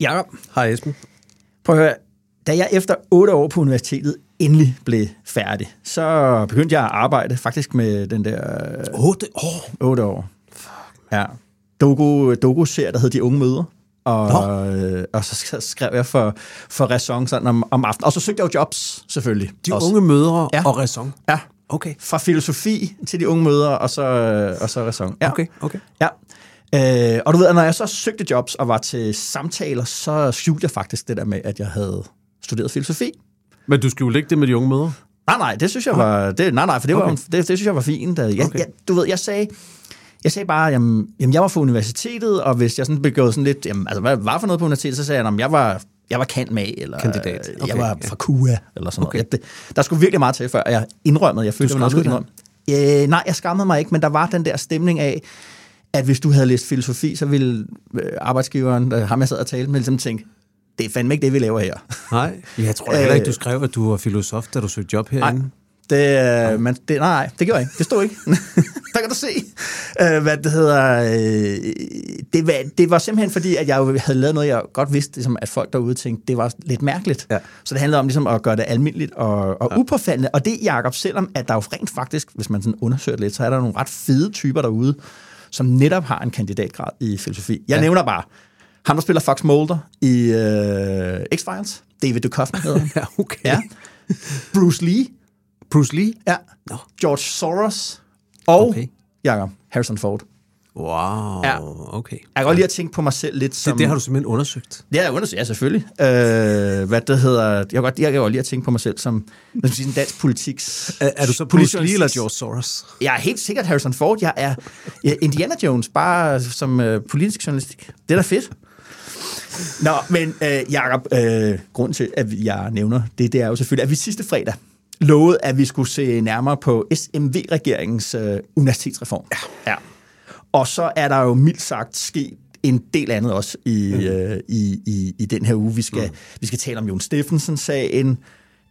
Jakob, Hej Esben. prøv at høre. Da jeg efter otte år på universitetet endelig blev færdig, så begyndte jeg at arbejde faktisk med den der 8 år. otte år. Ja. Doku, doku der hed De Unge Møder. Og, øh, og så skrev jeg for, for Ræson sådan om, om aftenen. Og så søgte jeg jo jobs, selvfølgelig. De også. unge mødre Ja. og ræson. Ja, Okay. fra filosofi til de unge mødre, og så, og så Ræson. Ja. Okay, okay. Ja. Øh, og du ved, når jeg så søgte jobs og var til samtaler, så skjulte jeg faktisk det der med, at jeg havde studeret filosofi. Men du skulle jo lægge det med de unge mødre. Nej, nej, det synes jeg var, det, nej, nej, for det, var, Okay. det, det synes jeg var fint. Jeg, Okay. jeg, du ved, jeg sagde, jeg sagde bare, jamen, jamen, jeg var fra universitetet, og hvis jeg sådan begået sådan lidt, jamen, altså, hvad var for noget på universitetet, så sagde jeg, jamen, jeg var, jeg var kant med, eller Kandidat. øh, Okay, jeg var ja. fra KUA, eller sådan Okay. noget. Jeg, det, der skulle virkelig meget til, før jeg indrømmede, jeg følte, Du jeg var skulle indrømme. Øh, nej, jeg skammede mig ikke, men der var den der stemning af, at hvis du havde læst filosofi, så ville øh, arbejdsgiveren, øh, ham jeg sad og talte med, ligesom tænke, det er fandme ikke det, vi laver her. Nej. Jeg tror heller ikke, du skrev, at du var filosof, da du søgte job herinde. Det, øh, man, det, nej, nej, det gjorde jeg ikke. Det stod ikke. der kan du se. Øh, hvad det hedder. Øh, det, var, det var simpelthen fordi, at jeg jo havde lavet noget, jeg godt vidste, ligesom, at folk derude tænkte, det var lidt mærkeligt. Ja. Så det handlede om ligesom, at gøre det almindeligt og, og ja. upåfaldende. Og det, Jacob, selvom at der jo rent faktisk, hvis man sådan undersøger det lidt, så er der nogle ret fede typer derude, som netop har en kandidatgrad i filosofi. Jeg ja. nævner bare, ham der spiller Fox Mulder i øh, X-Files, David Duchovny hedder han. Ja, okay. Ja. Bruce Lee, Bruce Lee? Ja. Nå. George Soros og okay. Jacob Harrison Ford. Wow, Ja. okay. Jeg kan godt lide at tænke på mig selv lidt som... Det, det har du simpelthen undersøgt. Det har jeg undersøgt, ja, selvfølgelig. Øh, hvad det hedder... Jeg kan, godt, jeg kan godt lide at tænke på mig selv som sige, en dansk politiks... Er, er du så politisk Bruce Lee eller George Soros? Jeg er helt sikkert Harrison Ford. Jeg er jeg er Indiana Jones, bare som øh, politisk journalistik. Det er da fedt. Nå, men øh, Jacob, øh, grunden til, at jeg nævner det, det er jo selvfølgelig, at vi sidste fredag lovede, at vi skulle se nærmere på SMV-regeringens øh, universitetsreform. Ja. ja. Og så er der jo mildt sagt sket en del andet også i, mm. øh, i, i, i den her uge. Vi skal, mm. vi skal tale om Jon Steffensen-sagen,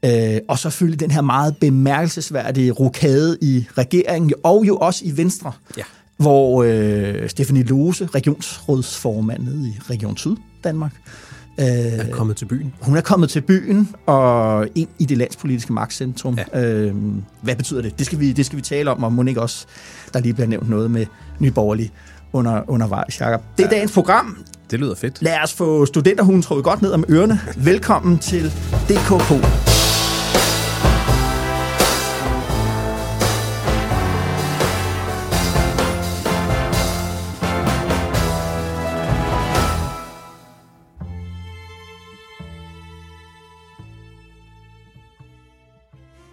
øh, og selvfølgelig den her meget bemærkelsesværdige rokade i regeringen, og jo også i Venstre, Ja. hvor øh, Stefanie Lose, regionsrådsformand nede i Region Syd Danmark, øh, Er kommet til byen. hun er kommet til byen og ind i det landspolitiske magtcentrum. Ja. Øhm, hvad betyder det? Det skal, vi, det skal vi tale om, og må ikke også, der lige bliver nævnt noget med Nyborgerlig under, undervejs, Jacob. Det er ja. dagens program. Det lyder fedt. Lad os få studenterhugen trukket godt ned om ørerne. Velkommen til DKP.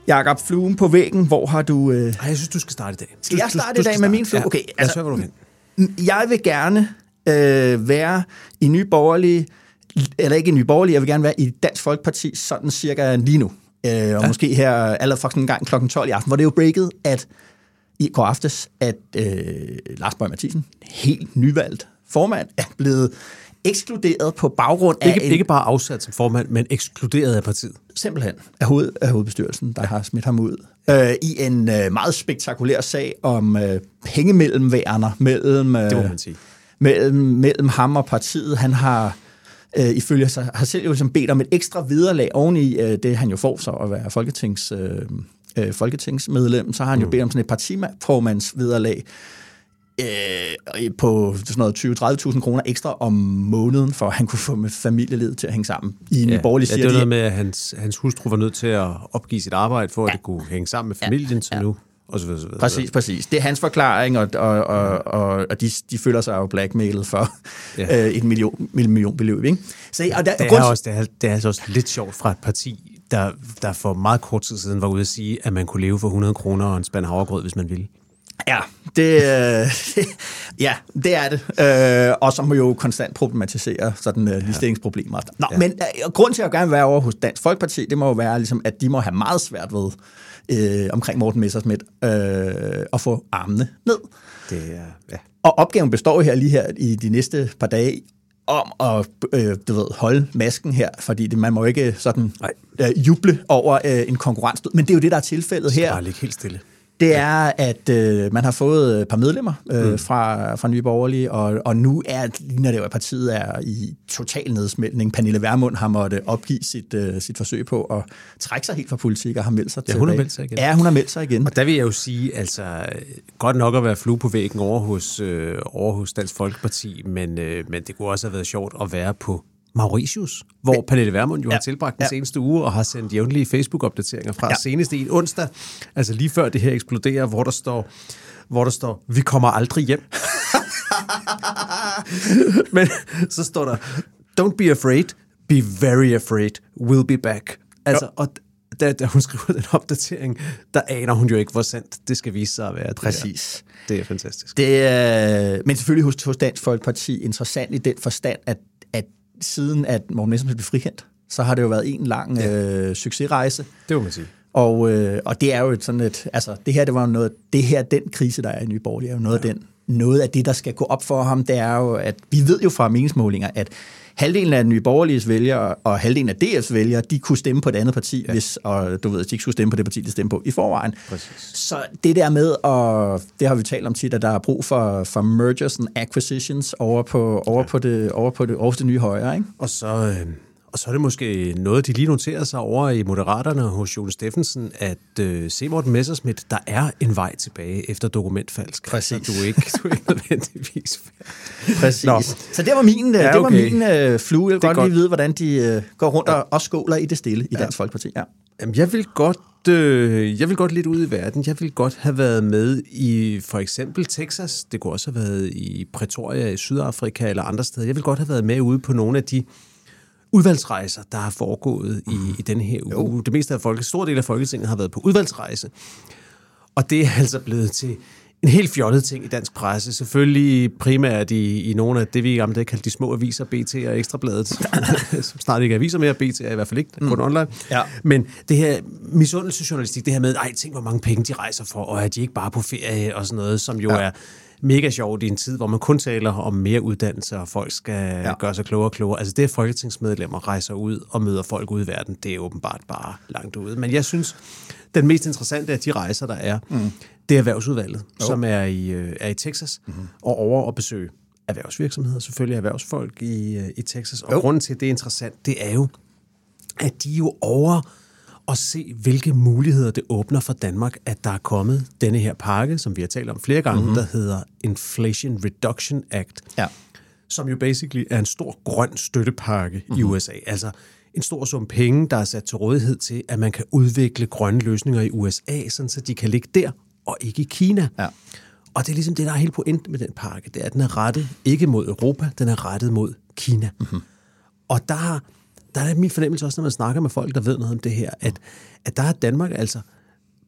Jakob, fluen på væggen, hvor har du... Øh... Ej, jeg synes, du skal starte i dag. Skal Du- jeg starte du i dag med starte. min flue? Ja. Okay, altså- du vil hen. Jeg vil gerne øh, være i Nye Borgerlige, eller ikke i Nye Borgerlige, jeg vil gerne være i Dansk Folkeparti sådan cirka lige nu. Øh, og ja. måske her allerede faktisk en gang kl. 12 i aften, hvor det er jo breaket, at i går aftes, at øh, Lars Bøge Mathisen, helt nyvalgt formand, er blevet ekskluderet på baggrund af Ikke, en, ikke bare afsat som formand, men ekskluderet af partiet. simpelthen af, hoved, af hovedbestyrelsen, der ja. har smidt ham ud. Øh, I en øh, meget spektakulær sag om øh, pengemellemværner mellem, øh, Det må man sige. mellem, mellem ham og partiet. Han har øh, ifølge sig, har selv jo ligesom bedt om et ekstra viderelag oveni øh, det, han jo får så at være folketings, øh, øh, folketingsmedlem. Så har han jo bedt om sådan et partiformands viderelag øh, på sådan noget 20-30.000 kroner ekstra om måneden, for at han kunne få med familielivet til at hænge sammen. I en ja, borgerlig ja, siger det var noget med, at hans, hans hustru var nødt til at opgive sit arbejde, for at ja. det kunne hænge sammen med familien, så nu, og så videre, så videre. Præcis, præcis. Det er hans forklaring, og, og, og, og, og de, de føler sig jo blackmailet for Ja. ja. øh, et million, million beløb. Ikke? Så, og der, Det grund- er, også, det, er, det er altså også lidt sjovt fra et parti, der, der for meget kort tid siden var ude at sige, at man kunne leve for 100 kroner og en spand havregrød, hvis man ville. Ja, det, øh, ja, det er det. Øh, og som jo konstant problematiserer sådan øh, ligestillingsproblemer. Nå, ja. men øh, grund til at gerne være over hos Dansk Folkeparti, det må jo være, ligesom, at de må have meget svært ved øh, omkring Morten Messersmith øh, at få armene ned. Det er, ja. Og opgaven består her lige her i de næste par dage om at øh, du ved, holde masken her, fordi det, man må ikke sådan øh, juble over øh, en konkurrence. Men det er jo det, der er tilfældet her. Bare ligge helt stille. Det er, at øh, man har fået et par medlemmer øh, mm. fra, fra Nye Borgerlige, og, og nu er, ligner det jo, at partiet er i total nedsmeltning. Pernille Vermund har måttet opgive sit, øh, sit forsøg på at trække sig helt fra politik og har meldt sig Ja, hun har meldt sig igen. Ja, hun har meldt sig igen. Og der vil jeg jo sige, altså, godt nok at være flue på væggen over hos, øh, over hos Dansk Folkeparti, men, øh, men det kunne også have været sjovt at være på Mauritius, hvor ja. Pernille Vermund jo ja. har tilbragt den ja. seneste uge og har sendt jævnlige Facebook-opdateringer fra ja. senest en onsdag, altså lige før det her eksploderer, hvor der står, hvor der står, vi kommer aldrig hjem. Men så står der, don't be afraid, be very afraid, we'll be back. Altså, ja. og da, da hun skriver den opdatering, der aner hun jo ikke, hvor sandt det skal vise sig at være. Præcis. Det er, det er fantastisk. Det er, men selvfølgelig hos, hos Dansk Folkeparti interessant i den forstand, at, at siden at Morten Messersmith blev frikendt, så har det jo været en lang ja. øh, succesrejse. Det må man sige. Og, øh, og det er jo et sådan et, altså det her, det var noget, det her, den krise, der er i Nye Borgerlige, er jo noget, ja. af den, noget af det, der skal gå op for ham, det er jo, at vi ved jo fra meningsmålinger, at halvdelen af Nye Borgerliges vælgere og halvdelen af DF's vælgere, de kunne stemme på et andet parti, ja. hvis, og du ved, de ikke skulle stemme på det parti, de stemte på i forvejen. Præcis. Så det der med, og det har vi talt om tit, at der er brug for, for mergers and acquisitions over på, over ja. på, det, over på det, over det nye højre, ikke? Og så... Øh og så er det måske noget, de lige noterer sig over i Moderaterne hos Jon Steffensen, at øh, se Morten Messersmith, der er en vej tilbage efter dokumentfalsk. Præcis. Altså, du er ikke, du er ikke nødvendigvis Præcis. Nå. Så det var min, ja, det var okay. min øh, flue. Jeg vil godt, godt lige vide, hvordan de øh, går rundt ja. og, og skåler i det stille i ja. Dansk Folkeparti. Ja. Jamen, jeg vil godt øh, jeg vil godt lidt ud i verden. Jeg vil godt have været med i for eksempel Texas. Det kunne også have været i Pretoria i Sydafrika eller andre steder. Jeg vil godt have været med ude på nogle af de udvalgsrejser, der har foregået i, i den her uge. Jo. Det meste af folket, stor del af Folketinget har været på udvalgsrejse. Og det er altså blevet til en helt fjollet ting i dansk presse. Selvfølgelig primært i, i nogle af det, vi i gamle dage kaldte de små aviser, BT og Ekstrabladet, som snart ikke er aviser mere. BT er i hvert fald ikke, kun mm. online. Ja. Men det her misundelsesjournalistik, det her med, ej, tænk hvor mange penge de rejser for, og er de ikke bare på ferie og sådan noget, som jo ja. er mega sjovt i en tid, hvor man kun taler om mere uddannelse, og folk skal ja. gøre sig klogere og klogere. Altså det, at folketingsmedlemmer rejser ud og møder folk ude i verden, det er åbenbart bare langt ude. Men jeg synes, den mest interessante af de rejser, der er, mm. det er erhvervsudvalget, jo. som er i, øh, er i Texas, mm-hmm. og over at besøge erhvervsvirksomheder, selvfølgelig erhvervsfolk i, øh, i Texas. Og jo. grunden til, at det er interessant, det er jo, at de jo over og se, hvilke muligheder det åbner for Danmark, at der er kommet denne her pakke, som vi har talt om flere gange, mm-hmm. der hedder Inflation Reduction Act, ja. som jo basically er en stor grøn støttepakke mm-hmm. i USA. Altså en stor sum penge, der er sat til rådighed til, at man kan udvikle grønne løsninger i USA, sådan så de kan ligge der og ikke i Kina. Ja. Og det er ligesom det, der er helt pointen med den pakke, det er, at den er rettet ikke mod Europa, den er rettet mod Kina. Mm-hmm. Og der har der er min fornemmelse også, når man snakker med folk, der ved noget om det her, at, at der har Danmark altså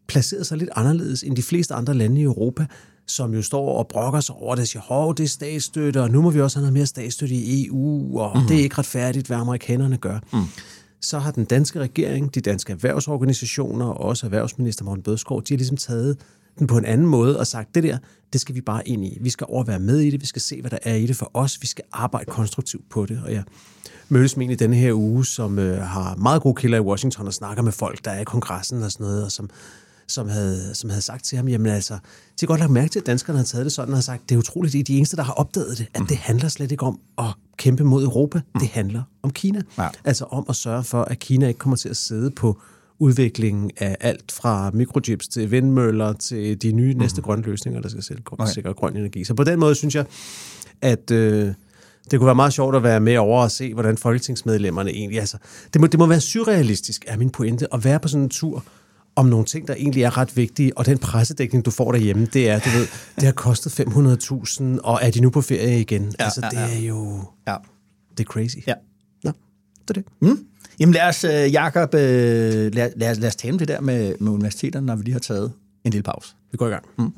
placeret sig lidt anderledes end de fleste andre lande i Europa, som jo står og brokker sig over det og siger, hov, det er statsstøtte, og nu må vi også have noget mere statsstøtte i EU, og mm. det er ikke retfærdigt, hvad amerikanerne gør. Mm. Så har den danske regering, de danske erhvervsorganisationer og også erhvervsminister Morten Bødskov, de har ligesom taget den på en anden måde og sagt, det der, det skal vi bare ind i. Vi skal overvære med i det, vi skal se, hvad der er i det for os, vi skal arbejde konstruktivt på det. Og jeg mødes med en i denne her uge, som øh, har meget gode kilder i Washington og snakker med folk, der er i kongressen og sådan noget, og som, som, havde, som havde sagt til ham, jamen altså, de har godt lagt mærke til, at danskerne har taget det sådan og har sagt, det er utroligt, det er de eneste, der har opdaget det, at mm. det handler slet ikke om at kæmpe mod Europa, mm. det handler om Kina. Ja. Altså om at sørge for, at Kina ikke kommer til at sidde på udviklingen af alt fra mikrochips til vindmøller til de nye næste mm. grønne løsninger, der skal sikre grøn energi. Så på den måde synes jeg, at... Øh, det kunne være meget sjovt at være med over og se, hvordan folketingsmedlemmerne egentlig... Altså, det, må, det må være surrealistisk, er min pointe, at være på sådan en tur om nogle ting, der egentlig er ret vigtige, og den pressedækning, du får derhjemme, det er, du ved, det har kostet 500.000, og er de nu på ferie igen? Ja, altså, det ja, ja. er jo... Ja. Det er crazy. Ja. Nå, det er det. Mm. Jamen lad os, uh, Jacob, lad, lad, lad os tale det der med, med universiteterne, når vi lige har taget en lille pause. Vi går i gang. Mm.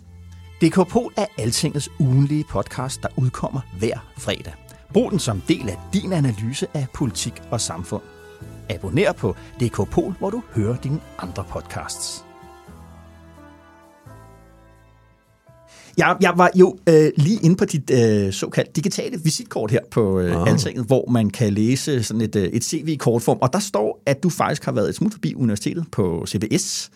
DKPol er Altingets ugenlige podcast, der udkommer hver fredag. Brug den som del af din analyse af politik og samfund. Abonner på DKPol, hvor du hører dine andre podcasts. Jeg, jeg var jo øh, lige inde på dit øh, såkaldt digitale visitkort her på øh, Ah. Altinget, hvor man kan læse sådan et, øh, et CV-kortform, og der står, at du faktisk har været et smut forbi universitetet på CBS,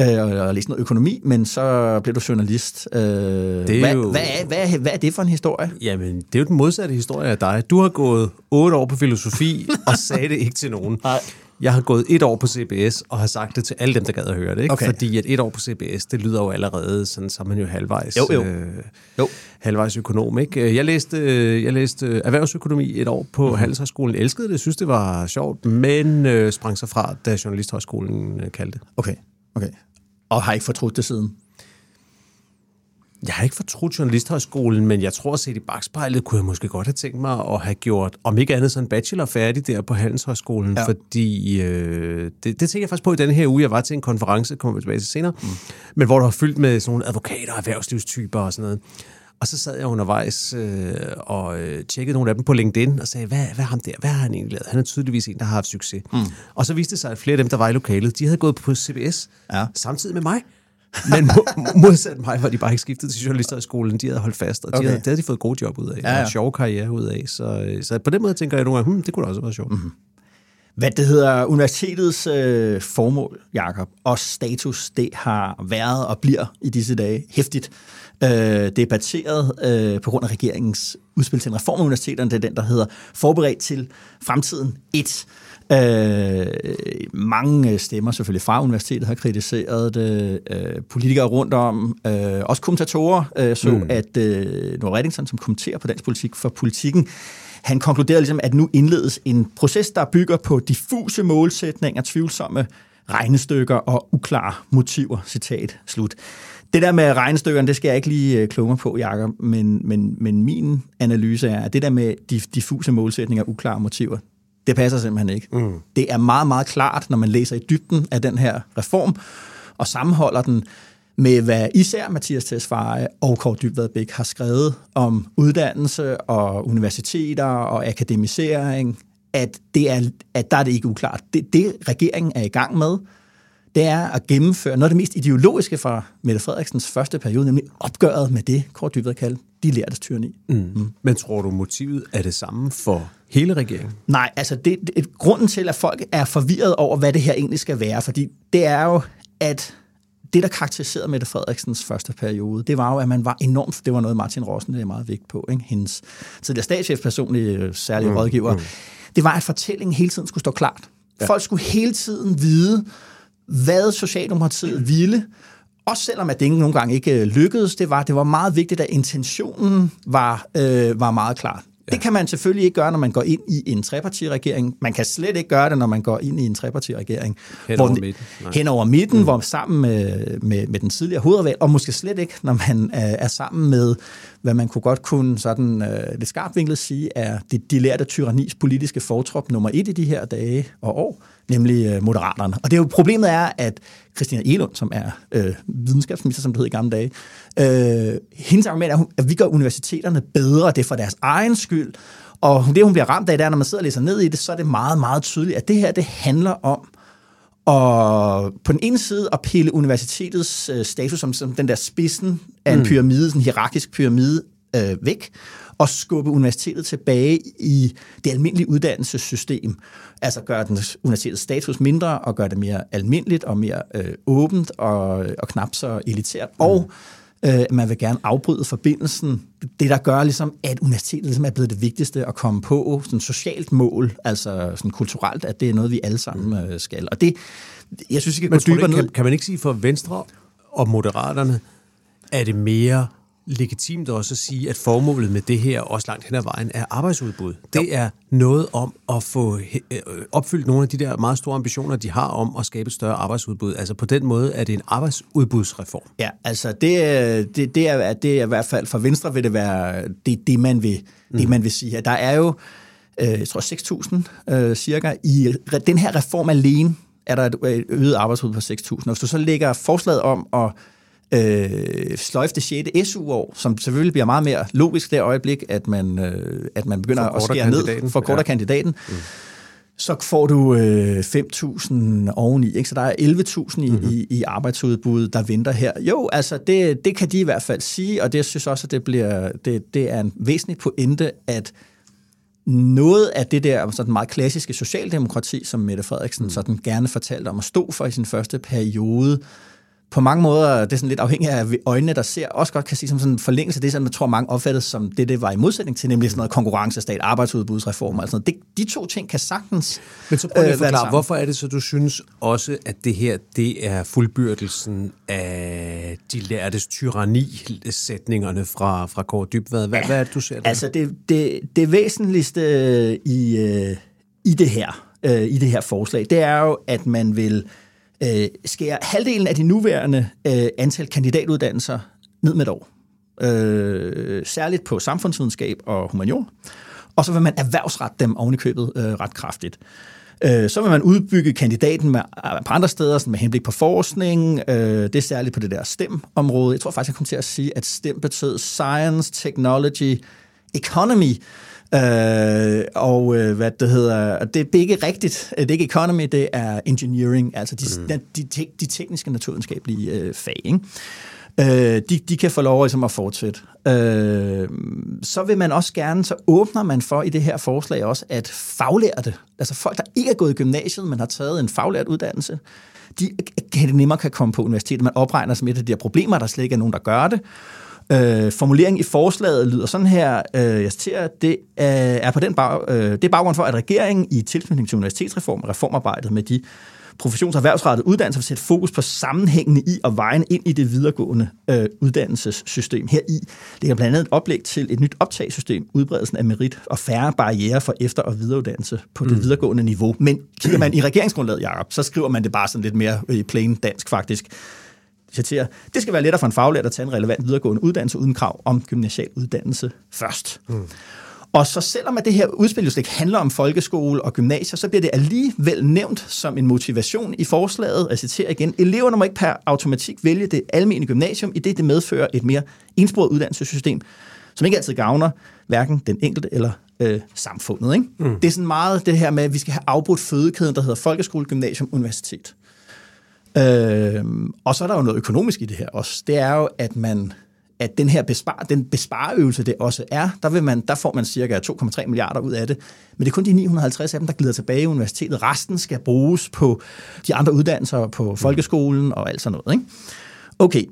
øh, og læst noget økonomi, men så blev du journalist. Øh, det er hvad, jo- hvad, er, hvad, er, hvad er det for en historie? Jamen, det er jo den modsatte historie af dig. Du har gået otte år på filosofi og sagde det ikke til nogen. Nej. Jeg har gået et år på CBS og har sagt det til alle dem, der gad at høre det. Ikke? Okay. Fordi at et år på CBS, det lyder jo allerede sådan, så er man jo halvvejs, Jo, jo. Øh, Jo. halvvejs økonom. Ikke? Jeg læste, øh, jeg læste erhvervsøkonomi et år på mm. Handelshøjskolen. Elskede det, synes det var sjovt, men øh, sprang sig fra, da Journalisthøjskolen øh, kaldte. Okay, okay. Og har ikke fortrudt det siden? Jeg har ikke fortrudt journalisthøjskolen, men jeg tror, at set i bagspejlet, kunne jeg måske godt have tænkt mig at have gjort, om ikke andet, så en bachelor færdig der på Handelshøjskolen, Ja. fordi øh, det, det tænker jeg faktisk på i denne her uge. Jeg var til en konference, kommer vi tilbage til senere, mm. men hvor der var fyldt med sådan nogle advokater erhvervslivstyper og sådan noget. Og så sad jeg undervejs øh, og øh, tjekkede nogle af dem på LinkedIn og sagde, hvad, hvad er ham der? Hvad har han egentlig lavet? Han er tydeligvis en, der har haft succes. Mm. Og så viste det sig, at flere af dem, der var i lokalet, de havde gået på CBS Ja. samtidig med mig. Men mo- modsat mig var de bare ikke skiftet til journalisterskolen. De havde holdt fast, og de Okay. havde, det havde de fået gode job ud af. Ja, Ja. Og sjove karriere ud af. Så, øh, så på den måde tænker jeg nogle gange, hmm, det kunne da også være sjovt. Mm-hmm. Hvad det hedder, universitetets øh, formål, Jakob, og status, det har været og bliver i disse dage hæftigt øh, debatteret øh, på grund af regeringens udspil til en reform af universiteterne. Det er den, der hedder Forberedt til fremtiden 1. Øh, mange stemmer selvfølgelig fra universitetet har kritiseret det. Øh, politikere rundt om, øh, også kommentatorer, øh, så mm. at øh, Nora Reddington, som kommenterer på dansk politik for politikken, han konkluderede ligesom, at nu indledes en proces, der bygger på diffuse målsætninger, tvivlsomme regnestykker og uklare motiver. Citat slut. Det der med regnestykkerne, det skal jeg ikke lige øh, mig på, Jacob, men, men, men min analyse er, at det der med de diffuse målsætninger og uklare motiver, det passer simpelthen ikke. Mm. Det er meget, meget klart, når man læser i dybden af den her reform, og sammenholder den med, hvad især Mathias Tesfaye og Kåre Dybvad Bæk har skrevet om uddannelse og universiteter og akademisering, at, det er, at der er det ikke uklart. Det, det regeringen er i gang med, det er at gennemføre noget af det mest ideologiske fra Mette Frederiksens første periode, nemlig opgøret med det, Kåre Dybvad kaldte de lærtes tyranni. Mm. Mm. Men tror du, motivet er det samme for hele regeringen? Nej, altså det, det, grunden til, at folk er forvirret over, hvad det her egentlig skal være, fordi det er jo, at det, der karakteriserede Mette Frederiksens første periode, det var jo, at man var enormt, det var noget Martin Rossen, er meget vægt på, ikke? hendes tidligere statschef, personlige øh, særlige mm, rådgiver, mm. det var, at fortællingen hele tiden skulle stå klart. Ja. Folk skulle hele tiden vide, hvad Socialdemokratiet ville, også selvom at det ikke nogle gange ikke øh, lykkedes, det var, det var meget vigtigt, at intentionen var, øh, var meget klar. Ja. Det kan man selvfølgelig ikke gøre, når man går ind i en trepartiregering. Man kan slet ikke gøre det, når man går ind i en trepartiregering. Hen hvor over den- midten. Nej. Hen over midten, mm. hvor sammen med, med, med den tidligere hovedvalg, og måske slet ikke, når man øh, er sammen med, hvad man kunne godt kunne sådan øh, lidt skarpt vinklet sige, er det de lærte tyrannis politiske fortrop nummer et i de her dage og år, nemlig øh, Moderaterne. Og det er jo problemet er, at Christina Elund, som er øh, videnskabsminister, som det hed i gamle dage, øh, hendes argument er, at vi gør universiteterne bedre, det er for deres egen skyld, og det, hun bliver ramt af, det er, når man sidder og læser ned i det, så er det meget, meget tydeligt, at det her, det handler om og på den ene side at pille universitetets øh, status som, som den der spidsen af en mm. pyramide, sådan en hierarkisk pyramide, øh, væk, og skubbe universitetet tilbage i det almindelige uddannelsessystem. Altså gøre den universitetets status mindre, og gøre det mere almindeligt og mere øh, åbent og, og knap så elitært. Mm. Og øh, man vil gerne afbryde forbindelsen. Det, der gør, ligesom, at universitetet ligesom er blevet det vigtigste at komme på, sådan socialt mål, altså sådan kulturelt, at det er noget, vi alle sammen øh, skal. Og det, jeg synes, vi kan Men gå dybere kan, kan man ikke sige for Venstre og Moderaterne, er det mere legitimt også at sige, at formålet med det her, også langt hen ad vejen, er arbejdsudbud. Det er noget om at få øh, opfyldt nogle af de der meget store ambitioner, de har om at skabe et større arbejdsudbud. Altså på den måde er det en arbejdsudbudsreform. Ja, altså det, er- det, det, er, det er i hvert fald for Venstre vil det være det, det man vil, mm. det, man vil sige. Der er jo, øh, jeg tror 6.000 øh, cirka, i den her reform alene er der et øget arbejdsudbud på 6.000. Og hvis du så lægger forslaget om at øh, sløjfe det 6. SU-år, som selvfølgelig bliver meget mere logisk det øjeblik, at man, øh, at man begynder at skære ned for kortere ja. kandidaten. Mm så får du øh, 5.000 oveni, ikke? så der er 11.000 i, mm-hmm. i, i arbejdsudbud, der venter her. Jo, altså det, det kan de i hvert fald sige, og det synes også, at det, bliver, det, det er en væsentlig pointe, at noget af det der sådan meget klassiske socialdemokrati, som Mette Frederiksen mm. sådan gerne fortalte om at stå for i sin første periode, på mange måder, det er sådan lidt afhængigt af øjnene, der ser, også godt kan sige som sådan en forlængelse af det, som jeg tror mange opfattede som det, det var i modsætning til, nemlig sådan noget konkurrencestat, arbejdsudbudsreform og sådan noget. Det, de to ting kan sagtens Men så prøv lige at øh, forklare, hvorfor er det så, du synes også, at det her, det er fuldbyrdelsen af de lærtes tyranni-sætningerne fra, fra Kåre Dybvad? Hvad, ja, hvad er det, du ser der? Altså, det, det, det væsentligste i, øh, i det her, øh, i det her forslag, det er jo, at man vil øh, skærer halvdelen af de nuværende øh, antal kandidatuddannelser ned med et år. Øh, særligt på samfundsvidenskab og humaniora. Og så vil man erhvervsret dem ovenikøbet øh, ret kraftigt. Øh, så vil man udbygge kandidaten med, øh, på andre steder, sådan med henblik på forskning. Øh, det er særligt på det der STEM-område. Jeg tror faktisk, jeg kommer til at sige, at STEM betød Science, Technology, Economy. Øh, og øh, hvad det hedder, det er ikke rigtigt. Det er ikke economy, det er engineering, altså de, mm. de, de, de tekniske naturvidenskabelige øh, fag. Ikke? Øh, de, de kan få lov ligesom, at fortsætte. Øh, så vil man også gerne, så åbner man for i det her forslag også, at faglærte, altså folk, der ikke er gået i gymnasiet, men har taget en faglært uddannelse, de kan det nemmere kan komme på universitetet. Man opregner som et af de her problemer, der slet ikke er nogen, der gør det. Øh, formuleringen i forslaget lyder sådan her, øh, jeg citerer, det øh, er på den bag, øh, det er baggrund for, at regeringen i tilknytning til universitetsreform reformarbejdet med de professions- og erhvervsrettede uddannelser vil sætte fokus på sammenhængende i og vejen ind i det videregående øh, uddannelsessystem. Her i ligger blandt andet et oplæg til et nyt optagssystem, udbredelsen af merit og færre barriere for efter- og videreuddannelse på det mm. videregående niveau. Men kigger man i regeringsgrundlaget, Jacob, så skriver man det bare sådan lidt mere i plain dansk faktisk citerer, det skal være lettere for en faglært at tage en relevant videregående uddannelse uden krav om gymnasial uddannelse først. Mm. Og så selvom at det her udspil jo slet ikke handler om folkeskole og gymnasier, så bliver det alligevel nævnt som en motivation i forslaget. Jeg citerer igen, eleverne må ikke per automatik vælge det almene gymnasium, i det det medfører et mere ensporet uddannelsessystem, som ikke altid gavner hverken den enkelte eller øh, samfundet. Ikke? Mm. Det er sådan meget det her med, at vi skal have afbrudt fødekæden, der hedder folkeskole, gymnasium, universitet. Øh, og så er der jo noget økonomisk i det her også. Det er jo, at man at den her bespar, den bespareøvelse, det også er, der, vil man, der får man cirka 2,3 milliarder ud af det. Men det er kun de 950 af dem, der glider tilbage i universitetet. Resten skal bruges på de andre uddannelser, på folkeskolen og alt sådan noget. Ikke? Okay,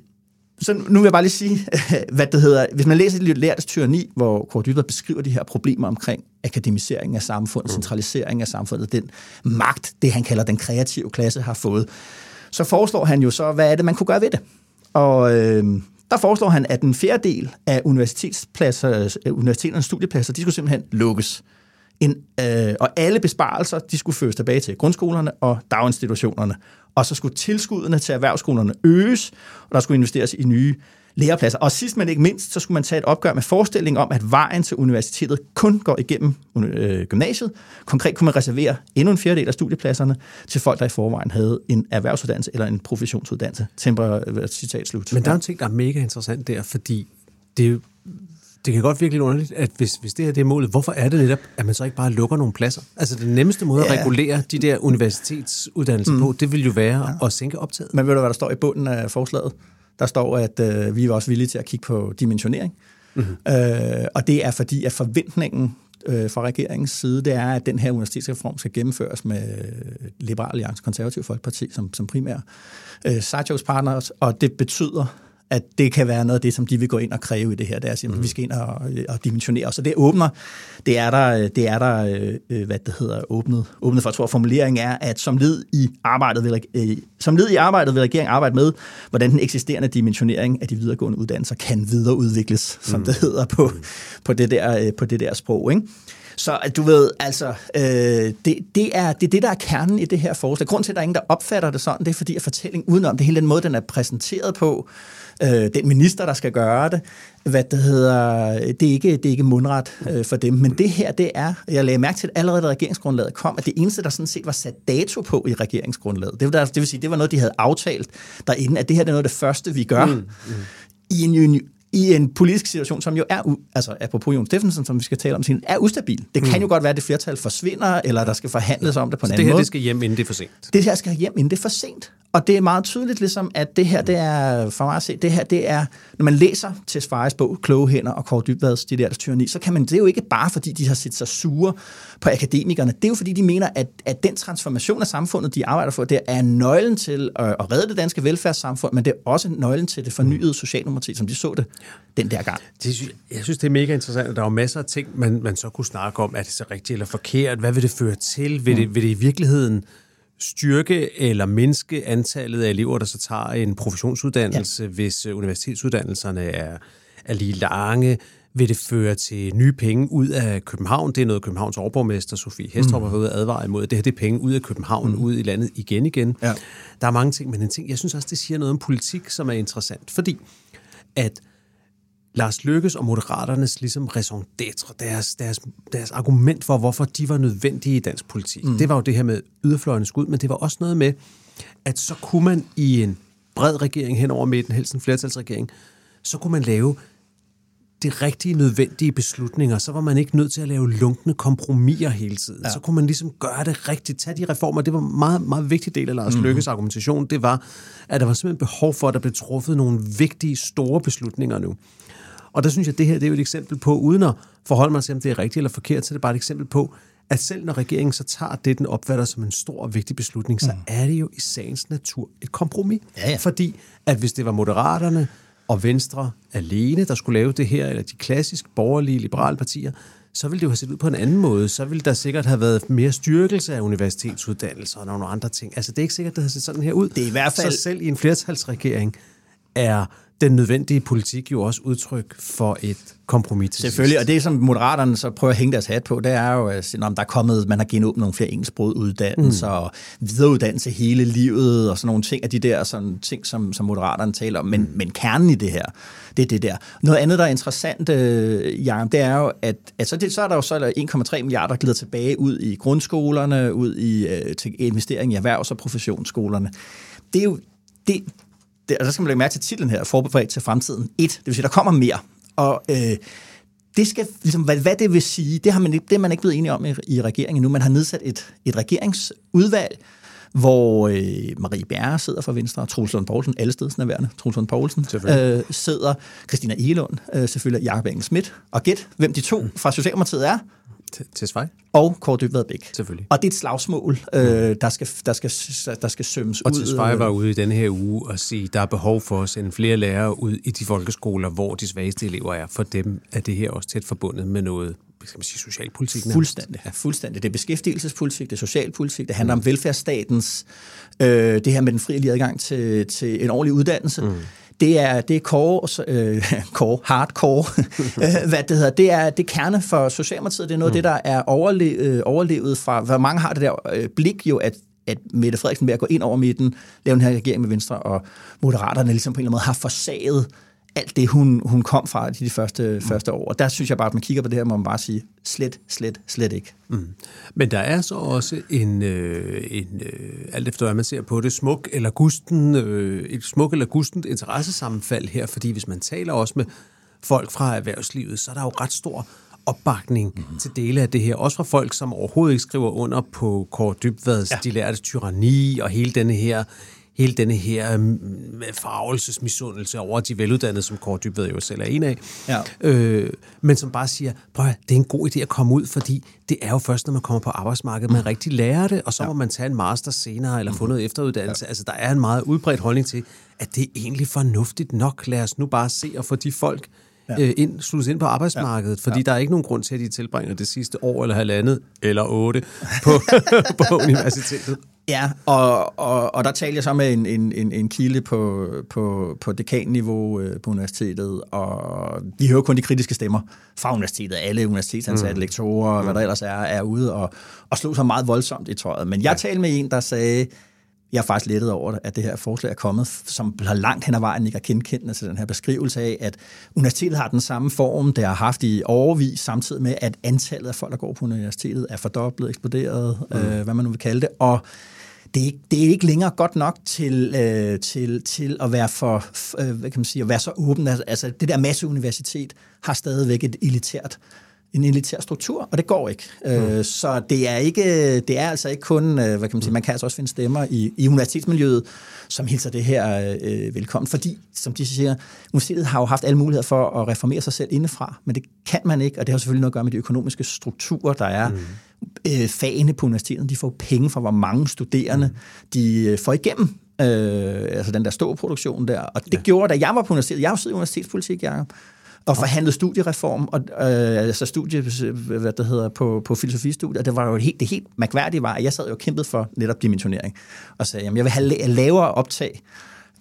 så nu vil jeg bare lige sige, hvad det hedder. Hvis man læser lidt lærtes tyranni, hvor Kåre Dybvad beskriver de her problemer omkring akademisering af samfundet, mm. centralisering af samfundet, den magt, det han kalder den kreative klasse, har fået, så foreslår han jo så, hvad er det, man kunne gøre ved det? Og øh, der foreslår han, at en fjerdedel af universitetspladser, øh, universiteternes studiepladser, de skulle simpelthen lukkes. En, øh, og alle besparelser, de skulle føres tilbage til grundskolerne og daginstitutionerne. Og så skulle tilskuddene til erhvervsskolerne øges, og der skulle investeres i nye lærepladser. Og sidst men ikke mindst, så skulle man tage et opgør med forestillingen om, at vejen til universitetet kun går igennem øh, gymnasiet. Konkret kunne man reservere endnu en fjerdedel af studiepladserne til folk, der i forvejen havde en erhvervsuddannelse eller en professionsuddannelse. Temper, øh, citat slut. Men der er en ting, der er mega interessant der, fordi det det kan godt virkelig underligt, at hvis, hvis det her det er målet, hvorfor er det netop, at man så ikke bare lukker nogle pladser? Altså den nemmeste måde ja. at regulere de der universitetsuddannelser mm. på, det vil jo være ja. at sænke optaget. Men ved du, hvad der står i bunden af forslaget? Der står, at øh, vi er også villige til at kigge på dimensionering. Mm-hmm. Øh, og det er fordi, at forventningen øh, fra regeringens side, det er, at den her universitetsreform skal gennemføres med Liberal Alliance Konservativ Folkeparti som, som primær øh, partners, og det betyder, at det kan være noget af det, som de vil gå ind og kræve i det her. Det er simpelthen, mm. vi skal ind og, og dimensionere. Så det åbner, det er der, det er der øh, hvad det hedder, åbnet, åbnet for. Jeg tror, formuleringen er, at som led i arbejdet vil, øh, som led i arbejdet vil regeringen arbejde med, hvordan den eksisterende dimensionering af de videregående uddannelser kan videreudvikles, mm. som det hedder på, mm. på, det, der, øh, på det der sprog. Ikke? Så du ved, altså, øh, det, det, er, det er det, der er kernen i det her forslag. Grunden til, at der er ingen, der opfatter det sådan, det er fordi, at fortællingen udenom det hele den måde, den er præsenteret på, øh, den minister, der skal gøre det. Hvad det hedder, det er ikke, det er ikke mundret øh, for dem. Men det her, det er, jeg lagde mærke til, at allerede da regeringsgrundlaget kom, at det eneste, der sådan set var sat dato på i regeringsgrundlaget, det, der, det vil sige, det var noget, de havde aftalt derinde, at det her det er noget af det første, vi gør. Mm, mm. I en i en politisk situation, som jo er, altså apropos Jon Steffensen, som vi skal tale om, er ustabil. Det kan mm. jo godt være, at det flertal forsvinder, eller der skal forhandles om det på en Så anden det her, måde. det skal hjem, inden det er for sent? Det her skal hjem, inden det er for sent. Og det er meget tydeligt, ligesom, at det her, det er, for mig at se, det her, det er, når man læser til Svares bog, Kloge Hænder og Kåre Dybvads De der tyranni, så kan man, det er jo ikke bare, fordi de har set sig sure på akademikerne. Det er jo, fordi de mener, at, at den transformation af samfundet, de arbejder for, det er nøglen til at, at redde det danske velfærdssamfund, men det er også nøglen til det fornyede socialdemokrati, som de så det den der gang. Det, jeg synes, det er mega interessant, at der er jo masser af ting, man, man så kunne snakke om. Er det så rigtigt eller forkert? Hvad vil det føre til? Vil, det, vil det i virkeligheden styrke eller mindske antallet af elever, der så tager en professionsuddannelse, ja. hvis øh, universitetsuddannelserne er, er lige lange? Vil det føre til nye penge ud af København? Det er noget, Københavns overborgmester Sofie Hestrup mm. har været ude advare imod. Det her det er penge ud af København, mm. ud i landet igen igen. Ja. Der er mange ting, men en ting, jeg synes også, det siger noget om politik, som er interessant. Fordi at Lars Lykkes og Moderaternes ligesom raison d'être, deres, deres, deres argument for, hvorfor de var nødvendige i dansk politik, mm. det var jo det her med yderfløjende skud, men det var også noget med, at så kunne man i en bred regering hen over midten, helst en flertalsregering, så kunne man lave de rigtige, nødvendige beslutninger, så var man ikke nødt til at lave lunkne kompromiser hele tiden. Ja. Så kunne man ligesom gøre det rigtigt, tage de reformer. Det var en meget, meget vigtig del af Lars mm. Lykkes argumentation. Det var, at der var simpelthen behov for, at der blev truffet nogle vigtige, store beslutninger nu. Og der synes jeg, at det her det er jo et eksempel på, uden at forholde mig til, om det er rigtigt eller forkert, så det er bare et eksempel på, at selv når regeringen så tager det, den opfatter som en stor og vigtig beslutning, så mm. er det jo i sagens natur et kompromis. Ja, ja. Fordi at hvis det var moderaterne og Venstre alene, der skulle lave det her, eller de klassisk borgerlige liberale partier, så ville det jo have set ud på en anden måde. Så ville der sikkert have været mere styrkelse af universitetsuddannelser og nogle andre ting. Altså, det er ikke sikkert, det har set sådan her ud. Det er i hvert fald... Så selv i en flertalsregering er den nødvendige politik jo også udtryk for et kompromis Selvfølgelig, sidst. og det som moderaterne så prøver at hænge deres hat på, det er jo, at der er kommet, man har genåbnet nogle flere engelsksprogede uddannelser, mm. og videreuddannelse hele livet, og sådan nogle ting, af de der sådan, ting, som, som moderaterne taler om. Men, mm. men kernen i det her, det er det der. Noget andet, der er interessant, øh, Jan, det er jo, at altså det, så er der jo så 1,3 milliarder glider tilbage ud i grundskolerne, ud i øh, til investering i erhvervs- og professionsskolerne. Det er jo, det, det, og der skal man lægge mærke til titlen her, forberedt til fremtiden. Et, det vil sige, der kommer mere. Og øh, det skal, ligesom, hvad, hvad det vil sige, det har man, det er man ikke blevet enige om i, i regeringen nu. Man har nedsat et, et regeringsudvalg, hvor øh, Marie Bjerre sidder for Venstre, Troels Lund Poulsen, alle stedsnærværende, Troels Lund Poulsen, øh, sidder, Christina Egelund, øh, selvfølgelig Jakob Engel Schmidt, og gæt, hvem de to fra Socialdemokratiet er. Til Svej? Og Kåre Dybvad Bæk. Selvfølgelig. Og det er et slagsmål, øh, der, skal, der, skal, der skal sømmes og ud. Og til Svej var ude i denne her uge og sige, der er behov for at sende flere lærere ud i de folkeskoler, hvor de svageste elever er. For dem er det her også tæt forbundet med noget skal man sige, socialpolitik. Nærmest. Fuldstændig, ja, fuldstændig. Det er beskæftigelsespolitik, det er socialpolitik, det handler mm. om velfærdsstatens, øh, det her med den frie adgang til, til en ordentlig uddannelse. Mm det er, det er core, øh, core, hardcore, øh, hvad det hedder, det er, det er kerne for Socialdemokratiet, det er noget af mm. det, der er overlevet, øh, overlevet fra, hvor mange har det der øh, blik jo, at at Mette Frederiksen ved at gå ind over midten, lave den her regering med Venstre, og Moderaterne ligesom på en eller anden måde har forsaget alt det, hun, hun kom fra i de første, mm. første år. Og der synes jeg bare, at man kigger på det her, må man bare sige, slet, slet, slet ikke. Mm. Men der er så også en, øh, en øh, alt efter hvad man ser på det, smuk eller gusten, øh, et smuk eller gustent interessesammenfald her, fordi hvis man taler også med folk fra erhvervslivet, så er der jo ret stor opbakning mm-hmm. til dele af det her. Også fra folk, som overhovedet ikke skriver under på Kåre Dybvads ja. De lærtes tyranni og hele denne her hele denne her mm, farvelsesmisundelse over de veluddannede, som Kåre Dybved jo selv er en af, ja. øh, men som bare siger, prøv at, det er en god idé at komme ud, fordi det er jo først, når man kommer på arbejdsmarkedet, man mm. rigtig lærer det, og så ja. må man tage en master senere, eller få mm. noget efteruddannelse. Ja. Altså, der er en meget udbredt holdning til, at det er egentlig fornuftigt nok. Lad os nu bare se og få de folk, ja. øh, ind, sluttes ind på arbejdsmarkedet, fordi ja. der er ikke nogen grund til, at de tilbringer det sidste år eller halvandet eller otte på, på universitetet. Ja, og, og, og der talte jeg så med en, en, en, en kilde på, på, på dekanniveau øh, på universitetet, og vi hører kun de kritiske stemmer fra universitetet. Alle universitetsansatte, mm. lektorer, mm. hvad der ellers er, er ude og, og slog sig meget voldsomt i tøjet. Men jeg ja. talte med en, der sagde, jeg er faktisk lettet over, at det her forslag er kommet, som har langt hen ad vejen ikke er kendkendende til den her beskrivelse af, at universitetet har den samme form, det har haft i overvis, samtidig med, at antallet af folk, der går på universitetet, er fordoblet, eksploderet, mm. øh, hvad man nu vil kalde det, og det er, ikke, det er ikke længere godt nok til, øh, til, til at være for, øh, hvad kan man sige, at være så åben. Altså, det der masseuniversitet har stadigvæk et elitært en elitær struktur, og det går ikke. Øh, mm. så det er ikke, det er altså ikke kun, øh, hvad kan man sige, man kan altså også finde stemmer i, i universitetsmiljøet, som hilser det her øh, velkommen, fordi, som de siger, universitetet har jo haft alle muligheder for at reformere sig selv indefra, men det kan man ikke, og det har selvfølgelig noget at gøre med de økonomiske strukturer, der er. Mm. Øh, fagene på universitetet, de får penge for, hvor mange studerende mm. de øh, får igennem øh, altså den der ståproduktion der. Og det ja. gjorde, da jeg var på universitetet, jeg har jo siddet i universitetspolitik, Jacob, og forhandlet studiereform, og, øh, altså studie, hvad det hedder, på, på filosofistudiet, det var jo helt, det helt mærkværdige var, at jeg sad jo og kæmpede for netop dimensionering, og sagde, jamen jeg vil have lavere optag,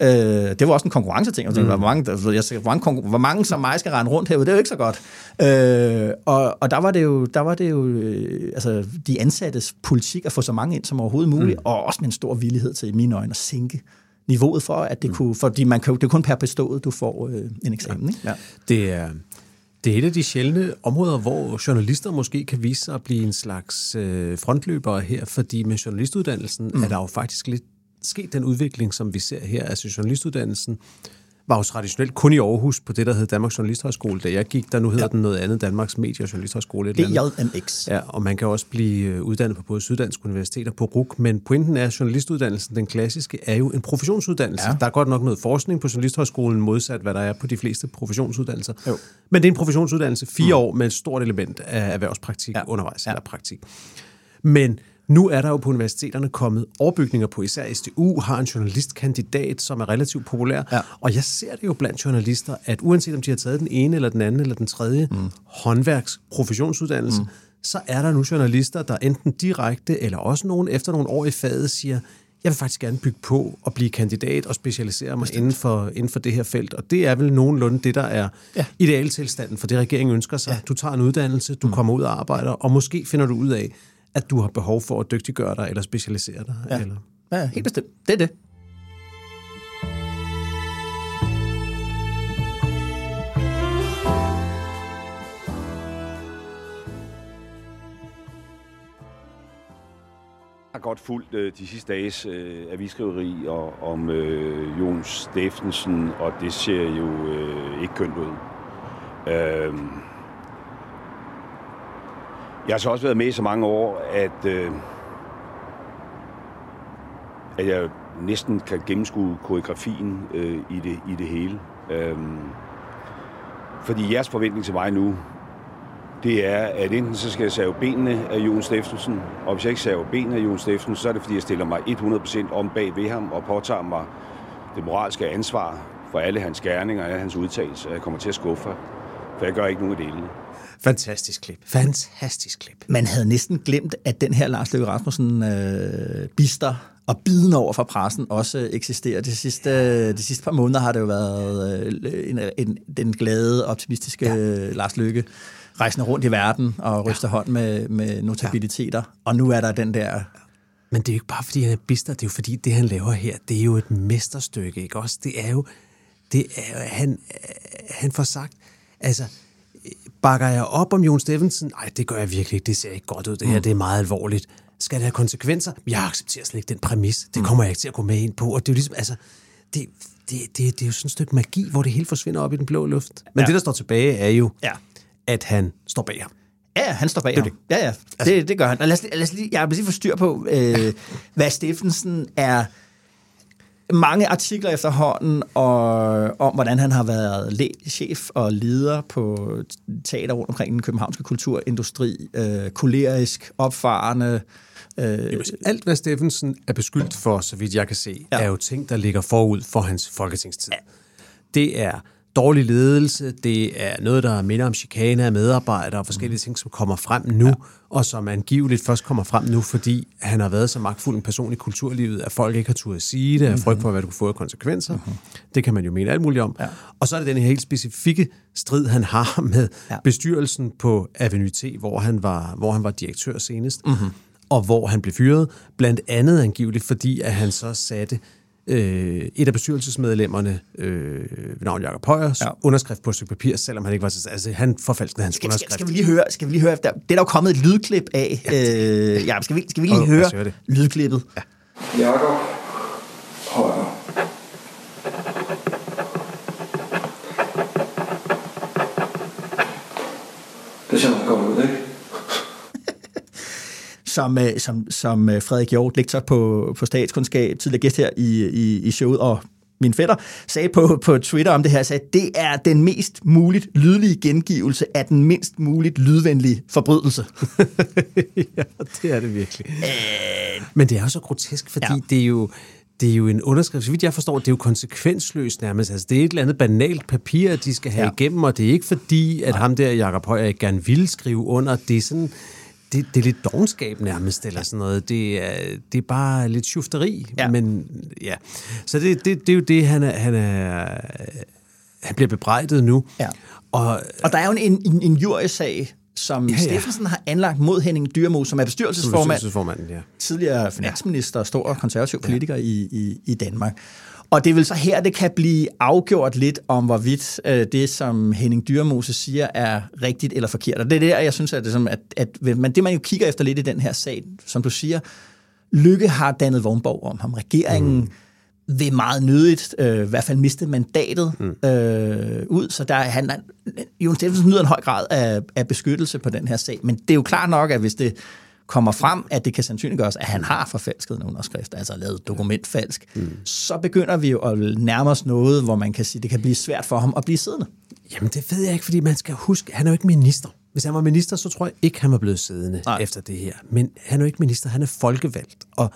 Øh, det var også en konkurrenceting. Altså, mm. hvor, mange, jeg siger, hvor, mange, hvor mange som mig skal rende rundt herude, det er jo ikke så godt. Øh, og, og der var det jo, der var det jo øh, altså, de ansattes politik at få så mange ind som overhovedet muligt, mm. og også med en stor villighed til i mine øjne at sænke niveauet for, at det mm. kunne, fordi man kan, det er kun per bestået, du får øh, en eksamen. Ja. Ikke? Ja. Det er, det er et af de sjældne områder, hvor journalister måske kan vise sig at blive en slags øh, frontløbere her, fordi med journalistuddannelsen mm. er der jo faktisk lidt sket den udvikling, som vi ser her. Altså journalistuddannelsen var jo traditionelt kun i Aarhus på det, der hed Danmarks Journalisthøjskole. Da jeg gik, der nu hedder ja. den noget andet, Danmarks Medie- og Journalisthøjskole. DJMX. Ja, og man kan også blive øh, uddannet på både Syddansk Universitet og på RUK, men pointen er, at journalistuddannelsen, den klassiske, er jo en professionsuddannelse. Ja. Der er godt nok noget forskning på Journalisthøjskolen, modsat hvad der er på de fleste professionsuddannelser. Jo. Men det er en professionsuddannelse, fire mm. år med et stort element af erhvervspraktik ja. undervejs, ja. eller praktik. Men nu er der jo på universiteterne kommet overbygninger på, især SDU har en journalistkandidat, som er relativt populær. Ja. Og jeg ser det jo blandt journalister, at uanset om de har taget den ene eller den anden eller den tredje mm. håndværks-professionsuddannelse, mm. så er der nu journalister, der enten direkte eller også nogen efter nogle år i faget siger, jeg vil faktisk gerne bygge på og blive kandidat og specialisere mig inden for, inden for det her felt. Og det er vel nogenlunde det, der er ja. idealtilstanden for det, regeringen ønsker sig. Ja. Du tager en uddannelse, du mm. kommer ud og arbejder, og måske finder du ud af, at du har behov for at dygtiggøre dig eller specialisere dig. Ja, eller? ja helt bestemt. Det er det. har godt fulgt øh, de sidste dages øh, avisskriveri og, om øh, Jon Steffensen, og det ser jo øh, ikke kønt ud. Øh, jeg har så også været med i så mange år, at, øh, at jeg næsten kan gennemskue koreografien øh, i, det, i det hele. Øh, fordi jeres forventning til mig nu, det er, at enten så skal jeg save benene af Jon Steffensen, og hvis jeg ikke saver benene af Jon Steffensen, så er det fordi, jeg stiller mig 100% om bag ved ham og påtager mig det moralske ansvar for alle hans gerninger og alle hans udtalelser. Jeg kommer til at skuffe, for jeg gør ikke nogen af delene. Fantastisk klip. Fantastisk klip. Man havde næsten glemt, at den her Lars Løkke Rasmussen øh, bister og biden over for pressen også eksisterer. De sidste, de sidste par måneder har det jo været øh, en, en, den glade, optimistiske ja. Lars Løkke rejsende rundt i verden og ryster ja. hånd med, med notabiliteter. Ja. Og nu er der den der... Men det er jo ikke bare, fordi han er bister, det er jo fordi, det han laver her, det er jo et mesterstykke, ikke også? Det er jo... Det er, han, han får sagt, altså, bakker jeg op om Jon Steffensen? Nej, det gør jeg virkelig ikke. Det ser ikke godt ud. Det her mm. det er meget alvorligt. Skal det have konsekvenser? Jeg accepterer slet ikke den præmis. Det mm. kommer jeg ikke til at gå med ind på. Og det er jo ligesom, altså, det, det, det, det er jo sådan et stykke magi, hvor det hele forsvinder op i den blå luft. Men ja. det, der står tilbage, er jo, ja. at han står bag ham. Ja, han står bag det ham. Det. Ja, ja, altså. det, det gør han. Og lad os, lad os lige, jeg vil lige få styr på, øh, ja. hvad Steffensen er mange artikler efterhånden og, om, hvordan han har været chef og leder på teater rundt omkring den københavnske kulturindustri, øh, kolerisk, opfarende. Øh, Alt, hvad Steffensen er beskyldt for, så vidt jeg kan se, ja. er jo ting, der ligger forud for hans folketingstid. Ja. Det er dårlig ledelse, det er noget, der minder om chikane af medarbejdere og forskellige mm. ting, som kommer frem nu, ja. og som angiveligt først kommer frem nu, fordi han har været så magtfuld en person i kulturlivet, at folk ikke har turde at sige det, af frygt for, hvad det kunne få af konsekvenser. Mm-hmm. Det kan man jo mene alt muligt om. Ja. Og så er det den her helt specifikke strid, han har med ja. bestyrelsen på Avenue T, hvor han var, hvor han var direktør senest. Mm-hmm. og hvor han blev fyret, blandt andet angiveligt, fordi at han så satte øh, et af bestyrelsesmedlemmerne, øh, ved navn Jacob Højers, ja. underskrift på et stykke papir, selvom han ikke var til Altså, han forfalskede hans Skal, underskrift. skal, skal, vi lige høre, skal vi lige høre, der, det er der jo kommet et lydklip af. Øh, ja, skal vi, skal vi lige lad høre høre det. lydklippet? Ja. Jakob Højer. Det ser meget godt ud, ikke? Som, øh, som, som øh, Frederik Hjort, lektor på, på statskundskab, tidligere gæst her i, i, i showet, og min fætter, sagde på, på Twitter om det her, sagde, at det er den mest muligt lydlige gengivelse af den mindst muligt lydvenlige forbrydelse. ja, det er det virkelig. Øh, Men det er jo så grotesk, fordi Ja. det er jo det er jo en underskrift, så vidt jeg forstår, det er jo konsekvensløst nærmest. Altså, det er et eller andet banalt papir, de skal have Ja. igennem, og det er ikke fordi, at ham der, Jacob Højer, ikke gerne vil skrive under. Det er sådan, det, det er lidt dogenskab nærmest, eller sådan noget. Det er, det er bare lidt schufteri, Ja. ja. men ja. Så det, det, det er jo det, han er, han er, han bliver bebrejdet nu. Ja. Og Og der er jo en, en, en jurysag, som ja, Ja, ja. ja. Steffensen har anlagt mod Henning Dyrmo, som er bestyrelsesformand, bestyrelsesformanden, ja. tidligere finansminister, stor konservativ politiker i, i, i Danmark. Og det er vel så her, det kan blive afgjort lidt om, hvorvidt øh, det, som Henning Dyrmose siger, er rigtigt eller forkert. Og det er der, jeg synes, at det, som, at, at men det man jo kigger efter lidt i den her sag, som du siger, Lykke har dannet vognborg om ham. Regeringen mm. vil meget nødigt, øh, i hvert fald miste mandatet mm. øh, ud, så der er han, Jon Steffensen nyder en høj grad af, af beskyttelse på den her sag. Men det er jo klart nok, at hvis det kommer frem, at det kan sandsynliggøres, at han har forfalsket en underskrift, altså lavet dokumentfalsk, mm. så begynder vi jo at nærme os noget, hvor man kan sige, det kan blive svært for ham at blive siddende. Jamen, det ved jeg ikke, fordi man skal huske, han er jo ikke minister. Hvis han var minister, så tror jeg ikke, han var blevet siddende Nej. Efter det her. Men han er jo ikke minister, han er folkevalgt. Og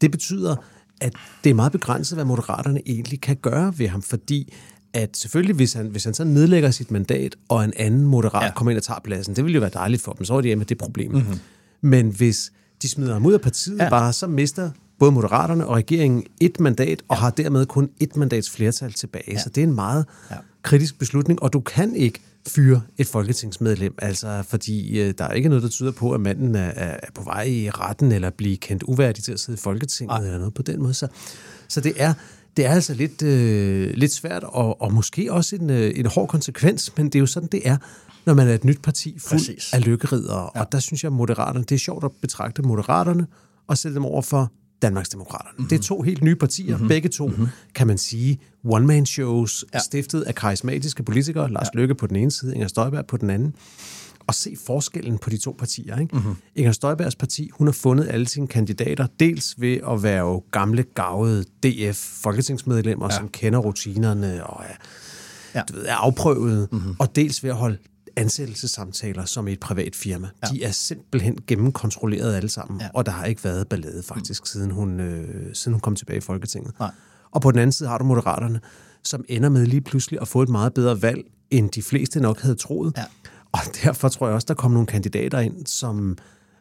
det betyder, at det er meget begrænset, hvad moderaterne egentlig kan gøre ved ham, fordi at selvfølgelig, hvis han, hvis han så nedlægger sit mandat, og en anden moderat Ja. kommer ind og tager pladsen, det ville jo være dejligt for dem, så er de med det problem. Mm-hmm. Men hvis de smider ham ud af partiet Ja. ja. bare, så mister både Moderaterne og regeringen et mandat, og har dermed kun et mandats flertal tilbage. Ja. Så det er en meget Ja. ja. kritisk beslutning, og du kan ikke fyre et folketingsmedlem, altså fordi øh, der er ikke noget, der tyder på, at manden er, er på vej i retten, eller blive kendt uværdig til at sidde i Folketinget, Nej. eller noget på den måde. Så, så det er det er altså lidt, øh, lidt svært, og, og måske også en, øh, en hård konsekvens, men det er jo sådan, det er, når man er et nyt parti fuld Præcis. af lykkeridere. Ja. Og der synes jeg, at moderaterne, det er sjovt at betragte moderaterne og sætte dem over for Danmarksdemokraterne. Mm-hmm. Det er to helt nye partier. Mm-hmm. Begge to, mm-hmm. kan man sige, one-man-shows, ja. stiftet af karismatiske politikere. Lars ja. Løkke på den ene side, Inger Støjberg på den anden. Og se forskellen på de to partier. Ikke? Mm-hmm. Inger Støjbergs parti, hun har fundet alle sine kandidater, dels ved at være jo gamle, gavede DF-folketingsmedlemmer, ja. som kender rutinerne og er, ja. du ved, er afprøvet, mm-hmm. og dels ved at holde ansættelsessamtaler som i et privat firma. Ja. De er simpelthen gennemkontrolleret alle sammen, Ja. ja. og der har ikke været ballade faktisk, mm. siden, hun, øh, siden hun kom tilbage i Folketinget. Nej. Og på den anden side har du Moderaterne, som ender med lige pludselig at få et meget bedre valg, end de fleste nok havde troet. Ja. Og derfor tror jeg også, der kom nogle kandidater ind, som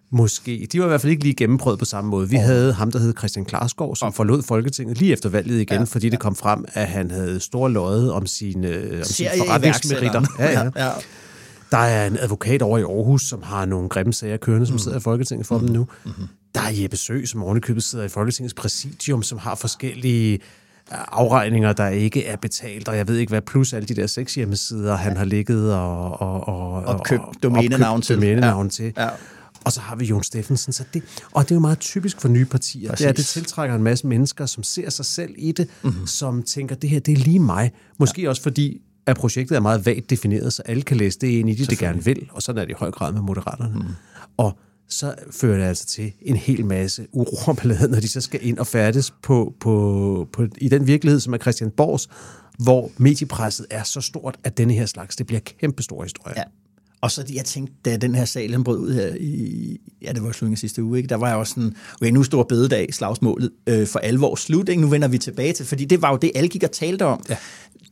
måske... De var i hvert fald ikke lige gennemprøvet på samme måde. Vi oh. havde ham, der hed Christian Klarskov, som forlod Folketinget lige efter valget igen, Ja, ja. fordi det kom frem, at han havde store løjet om sine, om sine forretningsmeritter. Ja, ja. ja. Der er en advokat over i Aarhus, som har nogle grimme sager kørende, som mm. sidder i Folketinget for mm. dem nu. Mm-hmm. Der er Jeppe Sø, som ovenikøbet sidder i Folketingets præsidium, som har forskellige øh, afregninger, der ikke er betalt, og jeg ved ikke hvad, plus alle de der seks hjemmesider, han har ligget og, og, og, Opkøbt domænenavn til. domænenavn Ja. til. Ja. Og så har vi Jon Steffensen. Så det, og det er jo meget typisk for nye partier. Det er, det tiltrækker en masse mennesker, som ser sig selv i det, mm-hmm. som tænker, det her, det er lige mig. Måske ja. også fordi, at projektet er meget vagt defineret, så alle kan læse det ind i det, de gerne vil. Og sådan er det i høj grad med moderaterne. Mm. Og så fører det altså til en hel masse uro og ballade, når de så skal ind og færdes på, på, på, i den virkelighed, som er Christianborgs, hvor mediepresset er så stort, at denne her slags, det bliver kæmpe stor historie. Ja. Og så jeg tænkte, da den her sag den brød ud her i, ja, det var slutningen af sidste uge, ikke? der var jeg også sådan, okay, nu stor bededag, slagsmålet øh, for alvor slut, ikke? nu vender vi tilbage til, fordi det var jo det, alle gik og talte om. Ja.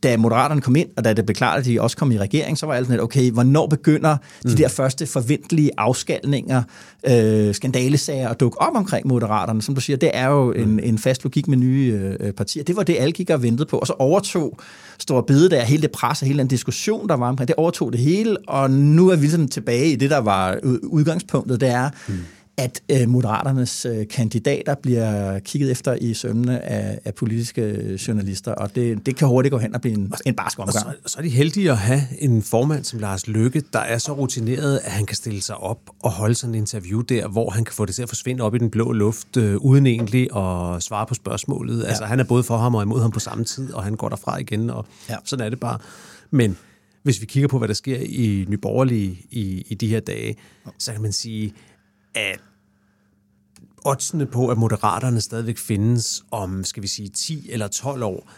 Da Moderaterne kom ind, og da det blev klart, at de også kom i regering, så var alt sådan lidt, okay, hvornår begynder de Mm. der første forventelige afskalninger, øh, skandalesager at dukke op omkring Moderaterne? Som du siger, det er jo en, en fast logik med nye øh, partier. Det var det, alle gik og ventede på, og så overtog Stor Bededag, hele det pres og hele den diskussion, der var omkring, det overtog det hele, og nu er vi sådan tilbage i det, der var u- udgangspunktet, det er, mm. At øh, moderaternes øh, kandidater bliver kigget efter i sømne af, af politiske journalister, og det, det kan hurtigt gå hen og blive en, en barsk Og omgang. så, så er de heldige at have en formand som Lars Løkke, der er så rutineret, at han kan stille sig op og holde sådan en interview der, hvor han kan få det til at forsvinde op i den blå luft, øh, uden egentlig at svare på spørgsmålet. Ja. Altså, han er både for ham og imod ham på samme tid, og han går derfra igen, og ja. sådan er det bare. Men hvis vi kigger på, hvad der sker i Nyborgerlige i, i de her dage, så kan man sige, at oddsene på, at moderaterne stadigvæk findes om, skal vi sige, 10 eller 12 år,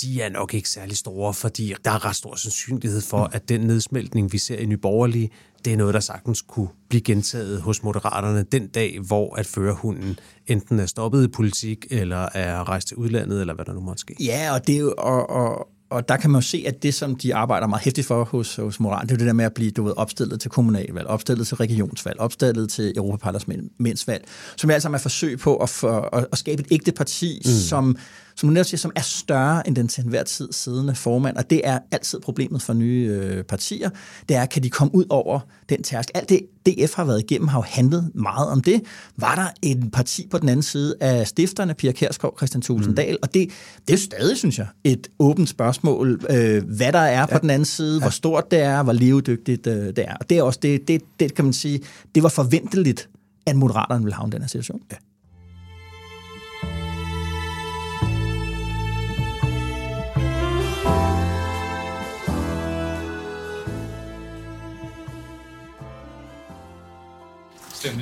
de er nok ikke særlig store, fordi der er ret stor sandsynlighed for, at den nedsmeltning, vi ser i Nyborgerlige, det er noget, der sagtens kunne blive gentaget hos moderaterne den dag, hvor at førerhunden enten er stoppet i politik, eller er rejst til udlandet, eller hvad der nu måtte ske. Ja, og, det er jo, og, og, og der kan man jo se, at det, som de arbejder meget hæftigt for hos, hos Moran, det er det der med at blive du ved, opstillet til kommunalvalg, opstillet til regionsvalg, opstillet til Europaparlamentsvalg, som altså er forsøg på at, for, at, at skabe et ægte parti, mm. som, som, netop siger, som er større end den til enhver tid siddende formand, og det er altid problemet for nye øh, partier, det er, kan de komme ud over den tærsk. Alt det, DF har været igennem, har jo handlet meget om det. Var der et parti på den anden side af stifterne, Pia Kærsgaard, Christian Thulesen Dahl, og det, det er stadig, synes jeg, et åbent spørgsmål, øh, hvad der er på den anden side, hvor stort det er, hvor levedygtigt øh, det er. Og det er også det, det, det, kan man sige, det var forventeligt, at Moderaterne ville havne den her situation. Ja.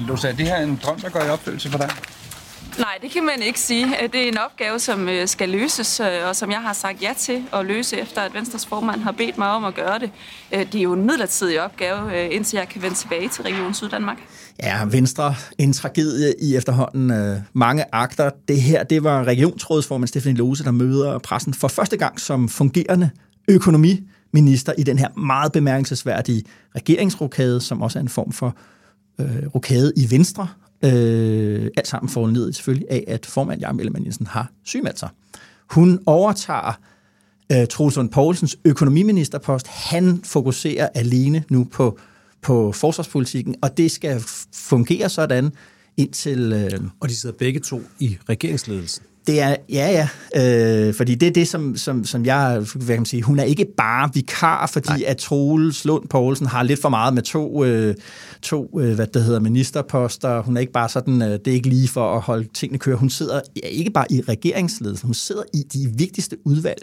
Du sagde, det her er en drøm, der går i opfyldelse for dig. Nej, det kan man ikke sige. Det er en opgave, som øh, skal løses, øh, og som jeg har sagt ja til at løse, efter at Venstres formand har bedt mig om at gøre det. Øh, Det er jo en midlertidig opgave, øh, indtil jeg kan vende tilbage til Region Syddanmark. Ja, Venstre, en tragedie i efterhånden øh, mange akter. Det her, det var regionsrådsformand Stefanie Lose, der møder pressen for første gang som fungerende økonomiminister i den her meget bemærkelsesværdige regeringsrokade, som også er en form for øh, rokade i Venstre. Øh, alt sammen foranledet selvfølgelig af, at formand Jacob Ellemann Jensen har sygemeldt sig. Hun overtager øh, Troels Lund Poulsens økonomiministerpost. Han fokuserer alene nu på, på forsvarspolitikken, og det skal fungere sådan indtil... Øh, Og de sidder begge to i regeringsledelsen det er, ja, ja, øh, fordi det er det, som, som, som jeg, hvad kan man sige, hun er ikke bare vikar, fordi Nej. at Troels Lund Poulsen har lidt for meget med to, øh, to øh, hvad det hedder, ministerposter. Hun er ikke bare sådan, øh, det er ikke lige for at holde tingene køre. Hun sidder ja, ikke bare i regeringsledelsen, hun sidder i de vigtigste udvalg,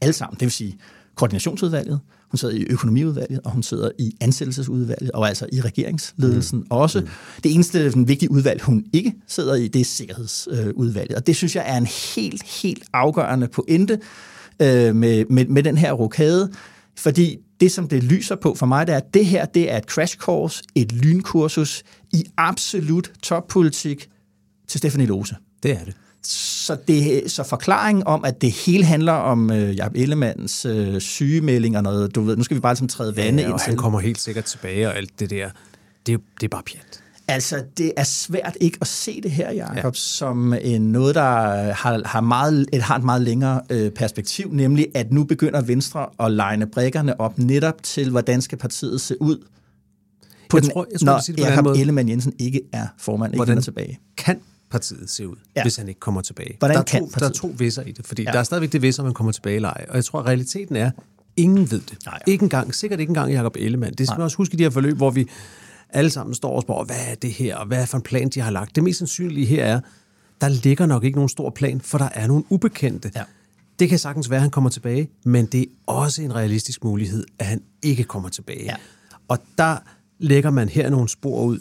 alle sammen, det vil sige koordinationsudvalget, hun sidder i økonomiudvalget, og hun sidder i ansættelsesudvalget, og altså i regeringsledelsen mm. også. Mm. Det eneste den vigtige udvalg, hun ikke sidder i, det er sikkerhedsudvalget. Og det synes jeg er en helt, helt afgørende pointe øh, med, med, med den her rokade, fordi det, som det lyser på for mig, det er, at det her det er et crash course, et lynkursus i absolut toppolitik til Stefanie Lose. Det er det. Så, det, så forklaringen om, at det hele handler om øh, Jacob Ellemanns øh, sygemelding og noget, du ved, nu skal vi bare ligesom træde vande Ja, ind og han kommer helt sikkert tilbage og alt det der. Det er, det er bare pjat. Altså, det er svært ikke at se det her, Jacob, ja. som en, noget, der har, har, meget, et, har et meget længere øh, perspektiv, nemlig at nu begynder Venstre at legne brækkerne op netop til, hvordan skal partiet se ud, på Jeg den, tror- jeg jeg vil sige det på Jacob. Ellemann Jensen ikke er formand, ikke Hvordan tilbage. kan partiet se ud, Ja. ja. hvis han ikke kommer tilbage? Hvordan der, er kan to, der er partiet? to visser i det, fordi Ja. ja. der er stadigvæk det visser, om man kommer tilbage eller ej. Og jeg tror, at realiteten er, ingen ved det. Nej. Ikke engang, sikkert ikke engang Jacob Ellemann. Det skal man også huske i de her forløb, hvor vi alle sammen står og spørger, hvad er det her, og hvad er for en plan, de har lagt. Det mest sandsynlige her er, der ligger nok ikke nogen stor plan, for der er nogle ubekendte. Ja. Det kan sagtens være, at han kommer tilbage, men det er også en realistisk mulighed, at han ikke kommer tilbage. Ja. Og der lægger man her nogle spor ud,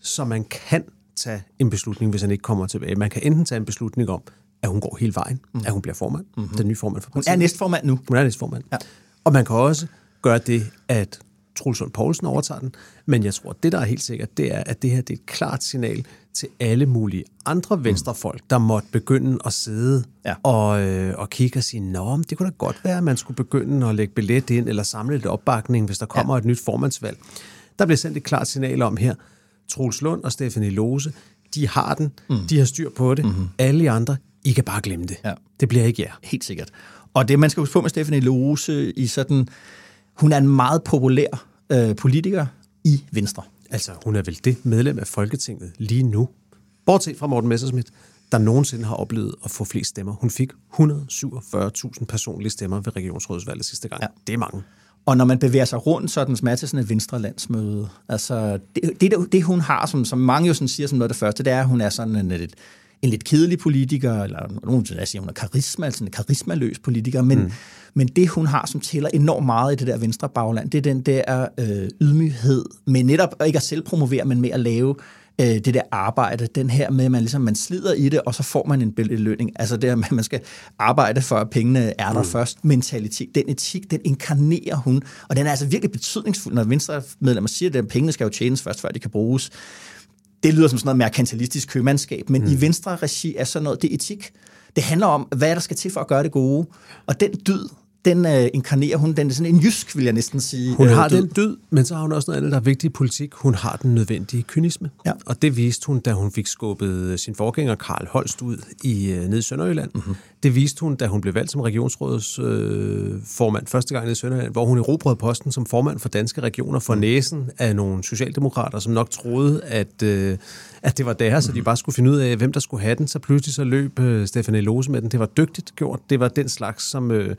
så man kan tage en beslutning, hvis han ikke kommer tilbage. Man kan enten tage en beslutning om, at hun går hele vejen, mm. at hun bliver formand, mm-hmm. den nye formand for Hun partiet. er næstformand nu. Hun er næstformand. Ja. Og man kan også gøre det, at Troels Lund Poulsen overtager den. Men jeg tror, at det, der er helt sikkert, det er, at det her det er et klart signal til alle mulige andre venstrefolk, der måtte begynde at sidde Ja. og, øh, og kigge og sige, Nå, det kunne da godt være, at man skulle begynde at lægge billet ind, eller samle lidt opbakning, hvis der kommer ja. et nyt formandsvalg. Der bliver sendt et klart signal om her, Troels Lund og Stefanie Lose, de har den, mm. de har styr på det. Mm-hmm. Alle I andre, I kan bare glemme det. Ja. Det bliver ikke jer. Helt sikkert. Og det, man skal huske på med Stefanie Lose, i sådan, hun er en meget populær øh, politiker i Venstre. Altså, hun er vel det medlem af Folketinget lige nu, bortset fra Morten Messerschmidt, der nogensinde har oplevet at få flest stemmer. Hun fik 147.000 personlige stemmer ved regionsrådsvalget sidste gang. Ja. Det er mange. Og når man bevæger sig rundt, så er den sådan et venstre landsmøde. Altså, det, det, det, hun har, som, som mange jo sådan siger som noget af det første, det er, at hun er sådan en lidt, en lidt kedelig politiker, eller nogen vil sige, hun er karisma, altså en karismaløs politiker, men, mm. men det, hun har, som tæller enormt meget i det der venstre bagland, det er den der øh, ydmyghed med netop ikke at selv promovere, men med at lave øh, det der arbejde, den her med, at man, ligesom, man slider i det, og så får man en belønning. Altså det her med, at man skal arbejde for, at pengene er der mm. først. Mentalitet, den etik, den inkarnerer hun, og den er altså virkelig betydningsfuld, når venstre medlemmer siger, at pengene skal jo tjenes først, før de kan bruges. Det lyder som sådan noget merkantilistisk købmandskab, men mm. i venstre regi er sådan noget, det er etik. Det handler om, hvad der skal til for at gøre det gode. Og den dyd, den øh, inkarnerer hun. Den er sådan en jysk, vil jeg næsten sige. Hun har øh, død. den død, men så har hun også noget andet, der er vigtigt i politik. Hun har den nødvendige kynisme. Ja. Og det viste hun, da hun fik skubbet sin forgænger Karl Holst ud i øh, ned i Sønderjylland. Mm-hmm. Det viste hun, da hun blev valgt som regionsrådets øh, formand første gang i Sønderjylland, hvor hun erobrede posten som formand for danske regioner for mm. næsen af nogle socialdemokrater, som nok troede, at, øh, at det var deres, mm. så de bare skulle finde ud af, hvem der skulle have den. Så pludselig så løb øh, Stefanie Lose med den. Det var dygtigt gjort. Det var den slags, som... Øh,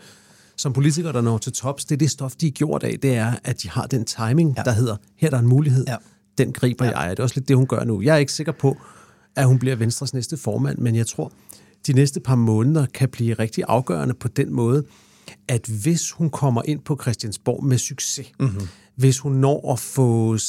som politikere, der når til tops, det er det stof, de er gjort af, det er, at de har den timing, ja. der hedder, her er der en mulighed, ja. den griber ja. jeg. Det er også lidt det, hun gør nu. Jeg er ikke sikker på, at hun bliver Venstres næste formand, men jeg tror, de næste par måneder kan blive rigtig afgørende på den måde, at hvis hun kommer ind på Christiansborg med succes, mm-hmm. hvis hun når at få, at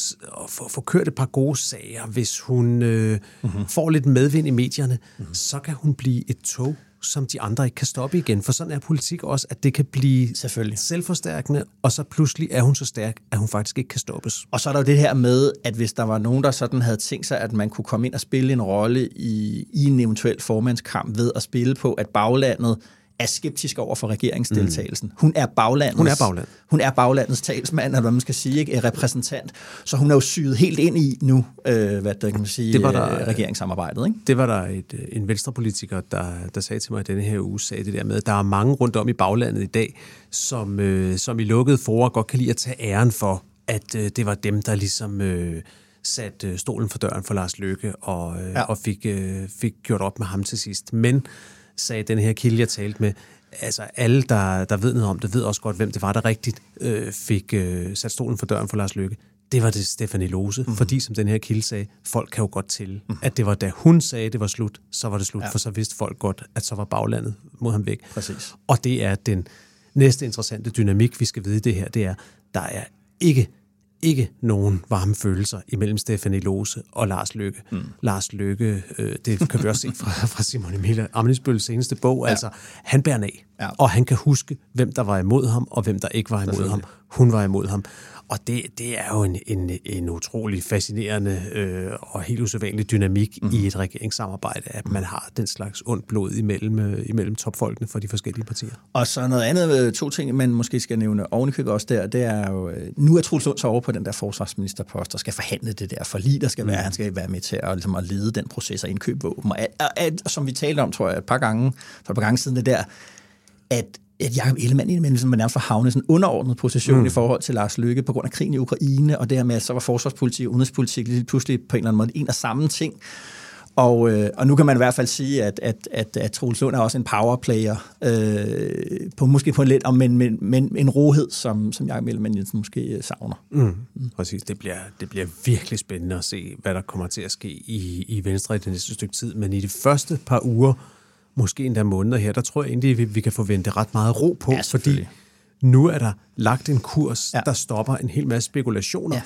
få, få kørt et par gode sager, hvis hun øh, mm-hmm. får lidt medvind i medierne, mm-hmm. så kan hun blive et tog, som de andre ikke kan stoppe igen. For sådan er politik også, at det kan blive Selvfølgelig. selvforstærkende, og så pludselig er hun så stærk, at hun faktisk ikke kan stoppes. Og så er der jo det her med, at hvis der var nogen, der sådan havde tænkt sig, at man kunne komme ind og spille en rolle i, i en eventuel formandskamp ved at spille på, at baglandet er skeptisk over for regeringsdeltagelsen. Mm. Hun er baglandets, hun er bagland. hun er baglandets talsmand, eller hvad man skal sige, ikke? repræsentant. Så hun er jo syet helt ind i nu, øh, hvad der kan man sige, det var der, øh, regeringssamarbejdet. Ikke? Det var der et, øh, en venstrepolitiker, der, der sagde til mig, denne her uge sagde det der med, at der er mange rundt om i baglandet i dag, som, øh, som i lukkede forer godt kan lide at tage æren for, at øh, det var dem, der ligesom... Øh, sat øh, stolen for døren for Lars Løkke og, øh, ja. og fik, øh, fik gjort op med ham til sidst. Men sagde den her kilde, jeg talte med, altså alle, der, der ved noget om det, ved også godt, hvem det var, der rigtigt øh, fik øh, sat stolen for døren for Lars Lykke. Det var det Stefanie Lose, mm. fordi som den her kilde sagde, folk kan jo godt til, mm. at det var da hun sagde, det var slut, så var det slut, ja. for så vidste folk godt, at så var baglandet mod ham væk. Præcis. Og det er den næste interessante dynamik, vi skal vide det her, det er, der er ikke ikke nogen varme følelser imellem Stefanie Lose og Lars Lykke. Mm. Lars Lykke, øh, det kan vi også se fra, fra Simon Emil Amnesbøls seneste bog, ja. altså han bærer af, ja. og han kan huske, hvem der var imod ham, og hvem der ikke var imod ham. Hun var imod ham. Og det, det er jo en, en, en utrolig fascinerende øh, og helt usædvanlig dynamik mm. i et regeringssamarbejde, at man har den slags ondt blod imellem, øh, imellem topfolkene for de forskellige partier. Og så noget andet, øh, to ting, man måske skal nævne ovenikøbet også der, det er jo, øh, nu er Truls Lund så over på den der forsvarsministerpost, og skal forhandle det der forlig, der skal være, mm. han skal være med til at, ligesom at lede den proces og indkøbe våben. Og, og, og, som vi talte om, tror jeg, et par gange, for et par gange siden det der, at at Jacob Ellemann indimellem ligesom nærmest for havne sådan en underordnet position mm. i forhold til Lars Løkke på grund af krigen i Ukraine, og dermed så var forsvarspolitik og udenrigspolitik lige pludselig på en eller anden måde en og samme ting. Og, øh, og nu kan man i hvert fald sige, at, at, at, at Troels Lund er også en powerplayer, øh, på, måske på en lidt, men, men, men en rohed, som, som Jacob Ellemann Jensen måske øh, savner. Mm. Mm. Præcis, det bliver, det bliver virkelig spændende at se, hvad der kommer til at ske i, i Venstre i det næste stykke tid, men i de første par uger, måske endda måneder her, der tror jeg egentlig, vi, vi kan forvente ret meget ro på, ja, fordi nu er der lagt en kurs, ja. der stopper en hel masse spekulationer, ja.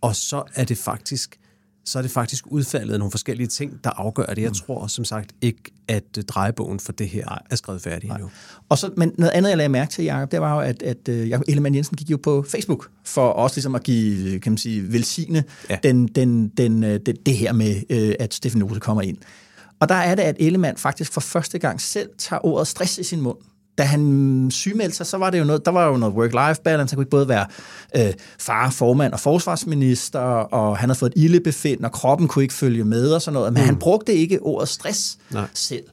og så er det faktisk så er det faktisk udfaldet af nogle forskellige ting, der afgør det. Jeg mm. tror som sagt ikke, at drejebogen for det her Nej. er skrevet færdig endnu. Og så, men noget andet, jeg lagde mærke til, Jacob, det var jo, at, at uh, Jacob Ellemann Jensen gik jo på Facebook for også ligesom at give, kan man sige, velsigne ja. den, den, den, øh, det, det her med, at Stefan Ose kommer ind. Og der er det, at Ellemann faktisk for første gang selv tager ordet stress i sin mund. Da han sygemeldte sig, så var det jo noget, der var jo noget work-life balance. Han kunne ikke både være øh, far, formand og forsvarsminister, og han havde fået et ildebefind, og kroppen kunne ikke følge med og sådan noget. Men mm. han brugte ikke ordet stress Nej. selv.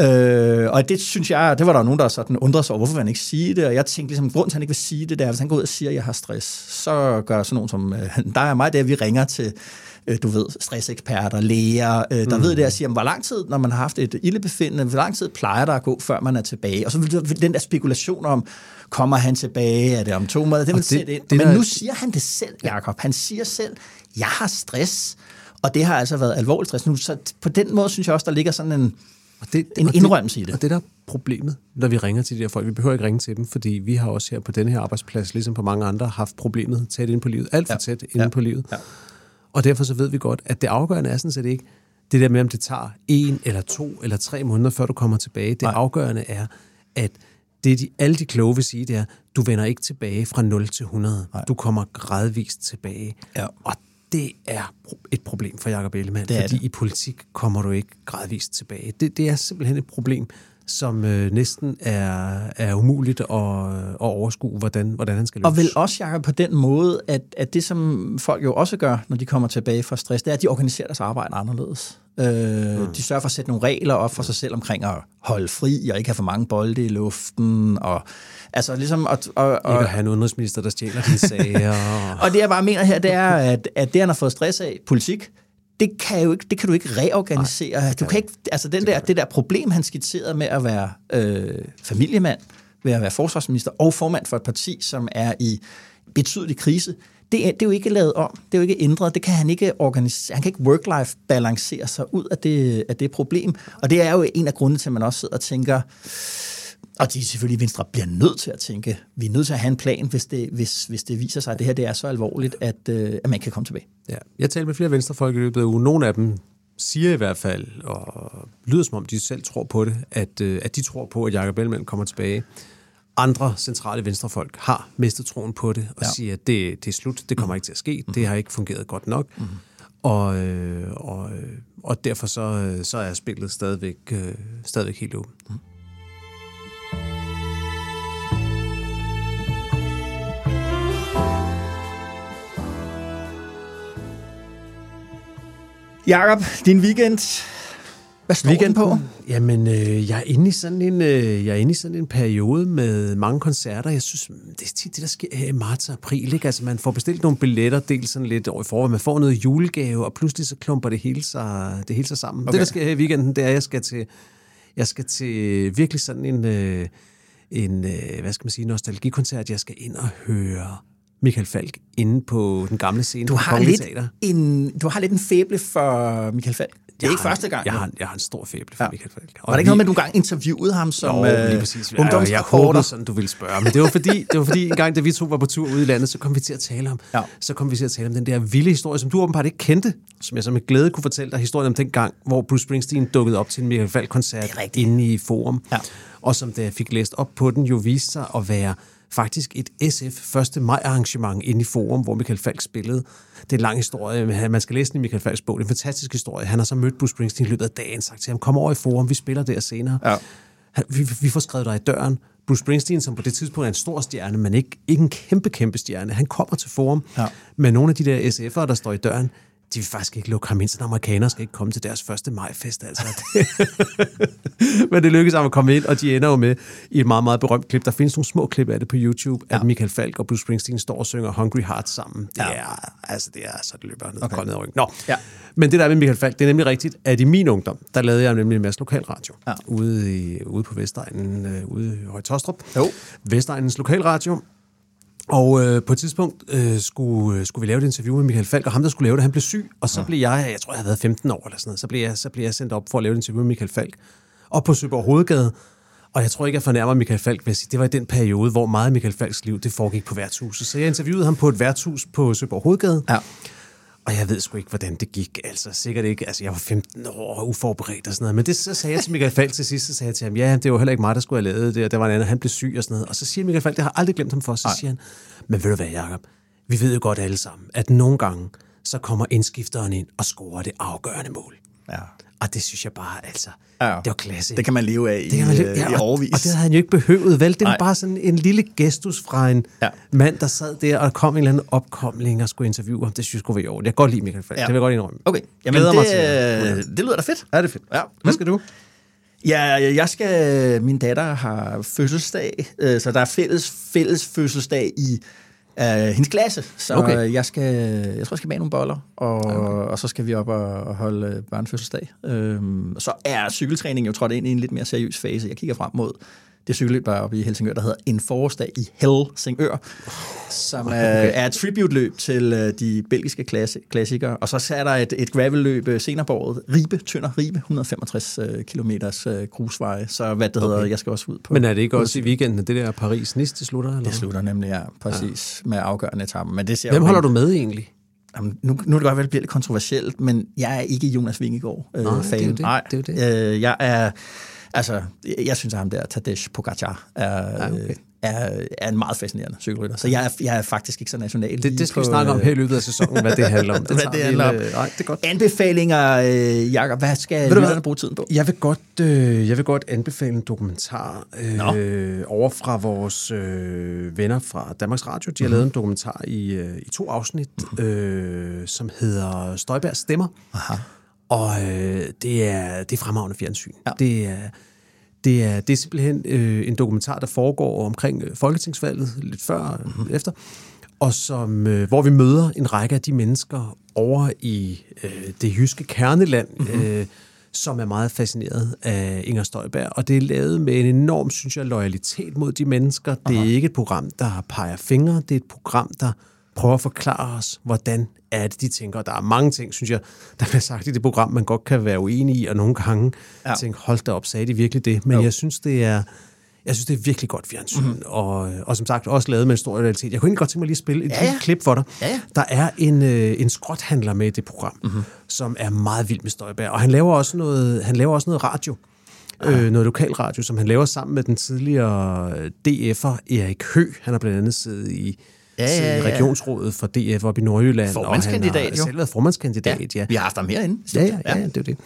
Øh, og det synes jeg, det var der nogen, der sådan undrede sig over, hvorfor vil han ikke sige det, og jeg tænkte ligesom, grund til, at han ikke vil sige det, der, hvis han går ud og siger, at jeg har stress, så gør sådan nogen som, øh, der er mig, der vi ringer til, øh, du ved, stresseksperter, læger, øh, der mm. ved det, og siger, hvor lang tid, når man har haft et ildebefindende, hvor lang tid plejer der at gå, før man er tilbage? Og så vil den der spekulation om, kommer han tilbage, er det om to måneder, det vil sætte ind. Det, Men der... nu siger han det selv, Jacob. Han siger selv, jeg har stress, og det har altså været alvorligt stress nu. Så på den måde synes jeg også, der ligger sådan en, og det, en indrømmelse i det. Og det der er problemet, når vi ringer til de her folk. Vi behøver ikke ringe til dem, fordi vi har også her på denne her arbejdsplads, ligesom på mange andre, haft problemet tæt ind på livet. Alt for ja. tæt ind ja. på livet. Ja. Og derfor så ved vi godt, at det afgørende er sådan set ikke det der med, om det tager en eller to eller tre måneder, før du kommer tilbage. Det Nej. afgørende er, at det de, alle de kloge vil sige, det er, du vender ikke tilbage fra 0 til 100. Nej. Du kommer gradvist tilbage. Ja. Og det er et problem for Jacob Ellemann, det fordi det. i politik kommer du ikke gradvist tilbage. Det, det er simpelthen et problem, som øh, næsten er, er umuligt at, at overskue, hvordan, hvordan han skal løse. Og vel også, Jacob, på den måde, at, at det, som folk jo også gør, når de kommer tilbage fra stress, det er, at de organiserer deres arbejde anderledes. Øh, mm. De sørger for at sætte nogle regler op for sig selv omkring at holde fri, og ikke have for mange bolde i luften, og altså ligesom... At, og, og, ikke at have en udenrigsminister, der stjæler dine sager. og det, jeg bare mener her, det er, at, at det, han har fået stress af, politik, det kan, jo ikke, det kan du ikke reorganisere. Nej, du kan ikke, altså den der, det der problem, han skitserede med at være øh, familiemand, ved at være forsvarsminister og formand for et parti, som er i betydelig krise, det er, det er jo ikke lavet om, det er jo ikke ændret, det kan han ikke organisere, han kan ikke work-life balancere sig ud af det, af det problem, og det er jo en af grundene til, at man også sidder og tænker, og de selvfølgelig Venstre bliver nødt til at tænke, vi er nødt til at have en plan, hvis det, hvis, hvis det viser sig, at det her det er så alvorligt, at, øh, at man kan komme tilbage. Ja. Jeg talte med flere venstrefolk i løbet af ugen. Nogle af dem siger i hvert fald, og lyder som om de selv tror på det, at, øh, at de tror på, at Jacob Ellemann kommer tilbage. Andre centrale venstrefolk har mistet troen på det, og ja. siger, at det, det er slut, det kommer mm. ikke til at ske, mm. det har ikke fungeret godt nok. Mm. Og, øh, og, øh, og derfor så, så er spillet stadigvæk, øh, stadigvæk helt åbent. Mm. Jakob, din weekend. Hvad står weekend på? Jamen, øh, jeg, er inde i sådan en, øh, jeg er inde i sådan en periode med mange koncerter. Jeg synes, det er tit det, der sker her i marts og april. Ikke? Altså, man får bestilt nogle billetter, dels sådan lidt over i forvejen. Man får noget julegave, og pludselig så klumper det hele sig, det hele sig sammen. Okay. Det, der sker her i weekenden, det er, at jeg skal til, jeg skal til virkelig sådan en, øh, en øh, hvad skal man sige, nostalgikoncert. Jeg skal ind og høre Michael Falk inde på den gamle scene du har lidt Teater. En, du har lidt en fæble for Michael Falk. Det er jeg ikke har, første gang. Jeg har, jeg har en stor fæble for ja. Michael Falk. Og var det ikke noget med, at du gang interviewede ham som jo, øh, lige præcis. Jeg, jeg håbede sådan, du ville spørge. Men det var, fordi, det var fordi, en gang, da vi to var på tur ude i landet, så kom vi til at tale om, ja. så kom vi til at tale om den der vilde historie, som du åbenbart ikke kendte, som jeg så med glæde kunne fortælle dig historien om den gang, hvor Bruce Springsteen dukkede op til en Michael Falk-koncert inde i Forum. Ja. Og som da jeg fik læst op på den, jo viste sig at være faktisk et SF 1. maj arrangement inde i Forum, hvor Michael Falk spillede. Det er en lang historie, man skal læse den i Michael Falks bog. Det er en fantastisk historie. Han har så mødt Bruce Springsteen i løbet af dagen, sagt til ham, kom over i Forum, vi spiller der senere. Ja. Vi, vi får skrevet dig i døren. Bruce Springsteen, som på det tidspunkt er en stor stjerne, men ikke, ikke en kæmpe, kæmpe stjerne, han kommer til Forum ja. med nogle af de der SF'ere, der står i døren de vil faktisk ikke lukke ham ind, så amerikanere skal ikke komme til deres første majfest. Altså. Men det lykkedes ham at komme ind, og de ender jo med i et meget, meget berømt klip. Der findes nogle små klip af det på YouTube, ja. at Michael Falk og Bruce Springsteen står og synger Hungry Heart sammen. Det ja. er, altså, det er så det løber ned, okay. ned ryggen. Nå. Ja. Men det der med Michael Falk, det er nemlig rigtigt, at i min ungdom, der lavede jeg nemlig en masse lokalradio. Ja. Ude, i, ude på Vestegnen, øh, ude i Højtostrup. Jo. Vestegnens lokalradio. Og øh, på et tidspunkt øh, skulle, øh, skulle vi lave et interview med Michael Falk, og ham, der skulle lave det, han blev syg, og så ja. blev jeg, jeg tror, jeg havde været 15 år eller sådan noget, så blev jeg, så blev jeg sendt op for at lave et interview med Michael Falk. Og på Søborg Hovedgade, og jeg tror ikke, jeg fornærmer Michael Falk ved at sige, det var i den periode, hvor meget Michael Falks liv, det foregik på værtshuset. Så jeg interviewede ham på et værtshus på Søborg Hovedgade. Ja. Og jeg ved sgu ikke, hvordan det gik. Altså, sikkert ikke. Altså, jeg var 15 år uforberedt og sådan noget. Men det så sagde jeg til Michael Falk til sidst, så sagde jeg til ham, ja, det var heller ikke mig, der skulle have lavet det, og der var en anden, han blev syg og sådan noget. Og så siger Michael Falk, det har jeg aldrig glemt ham for, så siger han, men ved du hvad, Jacob? Vi ved jo godt alle sammen, at nogle gange, så kommer indskifteren ind og scorer det afgørende mål. Ja. Og det synes jeg bare, altså, ja. det var klasse. Det kan man leve af det i, kan man leve, ja, i overvis. Og, og det havde han jo ikke behøvet, vel? Det var Nej. bare sådan en lille gestus fra en ja. mand, der sad der og kom en eller anden opkomling og skulle interviewe ham. Det synes jeg skulle være i orden. Jeg kan godt lide Michael Falk. Ja. Det vil jeg godt indrømme. Okay. Jamen, det, mig til, det lyder da fedt. Ja, det er fedt. Ja. Hvad skal du? Ja, jeg skal... Min datter har fødselsdag, øh, så der er fælles, fælles fødselsdag i uh, hendes klasse. Så Okay. okay. jeg, skal, jeg tror, jeg skal bage nogle boller, og, okay. og så skal vi op og, og holde øh, børnefødselsdag. Øhm, så er cykeltræning jo trådt ind i en lidt mere seriøs fase. Jeg kigger frem mod det cykelløb, der er oppe i Helsingør, der hedder En forårsdag i Helsingør, som okay. er et tribute-løb til øh, de belgiske klasse, klassikere. Og så er der et, et gravelløb øh, senere på året, Ribe, Tønder Ribe, 165 øh, øh, grusveje. Så hvad det hedder, jeg skal også ud på. Men er det ikke også i weekenden, det der Paris-Nice, det slutter? Eller? det slutter nemlig, ja, præcis, ja. med afgørende etappen. Men det ser Hvem holder du med egentlig? Jamen, nu, nu er det godt at det bliver lidt kontroversielt, men jeg er ikke Jonas Vingegaard øh, Nej, det er jo det, Nej, det er jo Øh, jeg er, altså, jeg synes, at ham der, Tadej Pogacar, er, Ja, okay. øh, er, er en meget fascinerende cykelrytter. Så jeg er, jeg er faktisk ikke så national. Det, det skal vi på, snakke om øh, her i løbet af sæsonen, hvad det handler om. Hvad tager det vi handler om. øh, Nej, det er godt. Anbefalinger, øh, Jacob, hvad skal du hvad? lytterne bruge tiden på? Jeg vil godt, øh, jeg vil godt anbefale en dokumentar øh, over fra vores øh, venner fra Danmarks Radio. De har lavet en dokumentar i, øh, i to afsnit, øh, som hedder Støjbergs Stemmer. Aha. Og øh, det, er, det er fremragende fjernsyn. Ja. Det, er, det, er, det er simpelthen øh, en dokumentar, der foregår omkring øh, folketingsvalget, lidt før mm-hmm. efter, og som, øh, hvor vi møder en række af de mennesker over i øh, det jyske kerneland, mm-hmm. øh, som er meget fascineret af Inger Støjberg. Og det er lavet med en enorm, synes jeg, loyalitet mod de mennesker. Det er ikke et program, der peger fingre. Det er et program, der prøver at forklare os, hvordan er det, de tænker. Der er mange ting, synes jeg, der bliver sagt i det program, man godt kan være uenig i, og nogle gange ja. Ja. tænke, hold da op, sagde de virkelig det? Men Jo. jeg synes, det er... Jeg synes, det er virkelig godt fjernsyn, mm-hmm. og, og som sagt også lavet med en stor realitet. Jeg kunne egentlig godt tænke mig lige at spille et Ja, ja, ja. ja. klip for dig. Ja, ja. Der er en, øh, en skrothandler med i det program, mm-hmm. som er meget vild med Støjberg, og han laver også noget, han laver også noget radio. Øh, noget lokalradio, som han laver sammen med den tidligere DF'er Erik Hø. Han har blandt andet siddet i, Ja, ja, ja. regionsrådet for DF op i Nordjylland. Formandskandidat, og han jo. har selv været formandskandidat, ja. Vi har haft ham herinde. Ja, ja, ja, ja, det er jo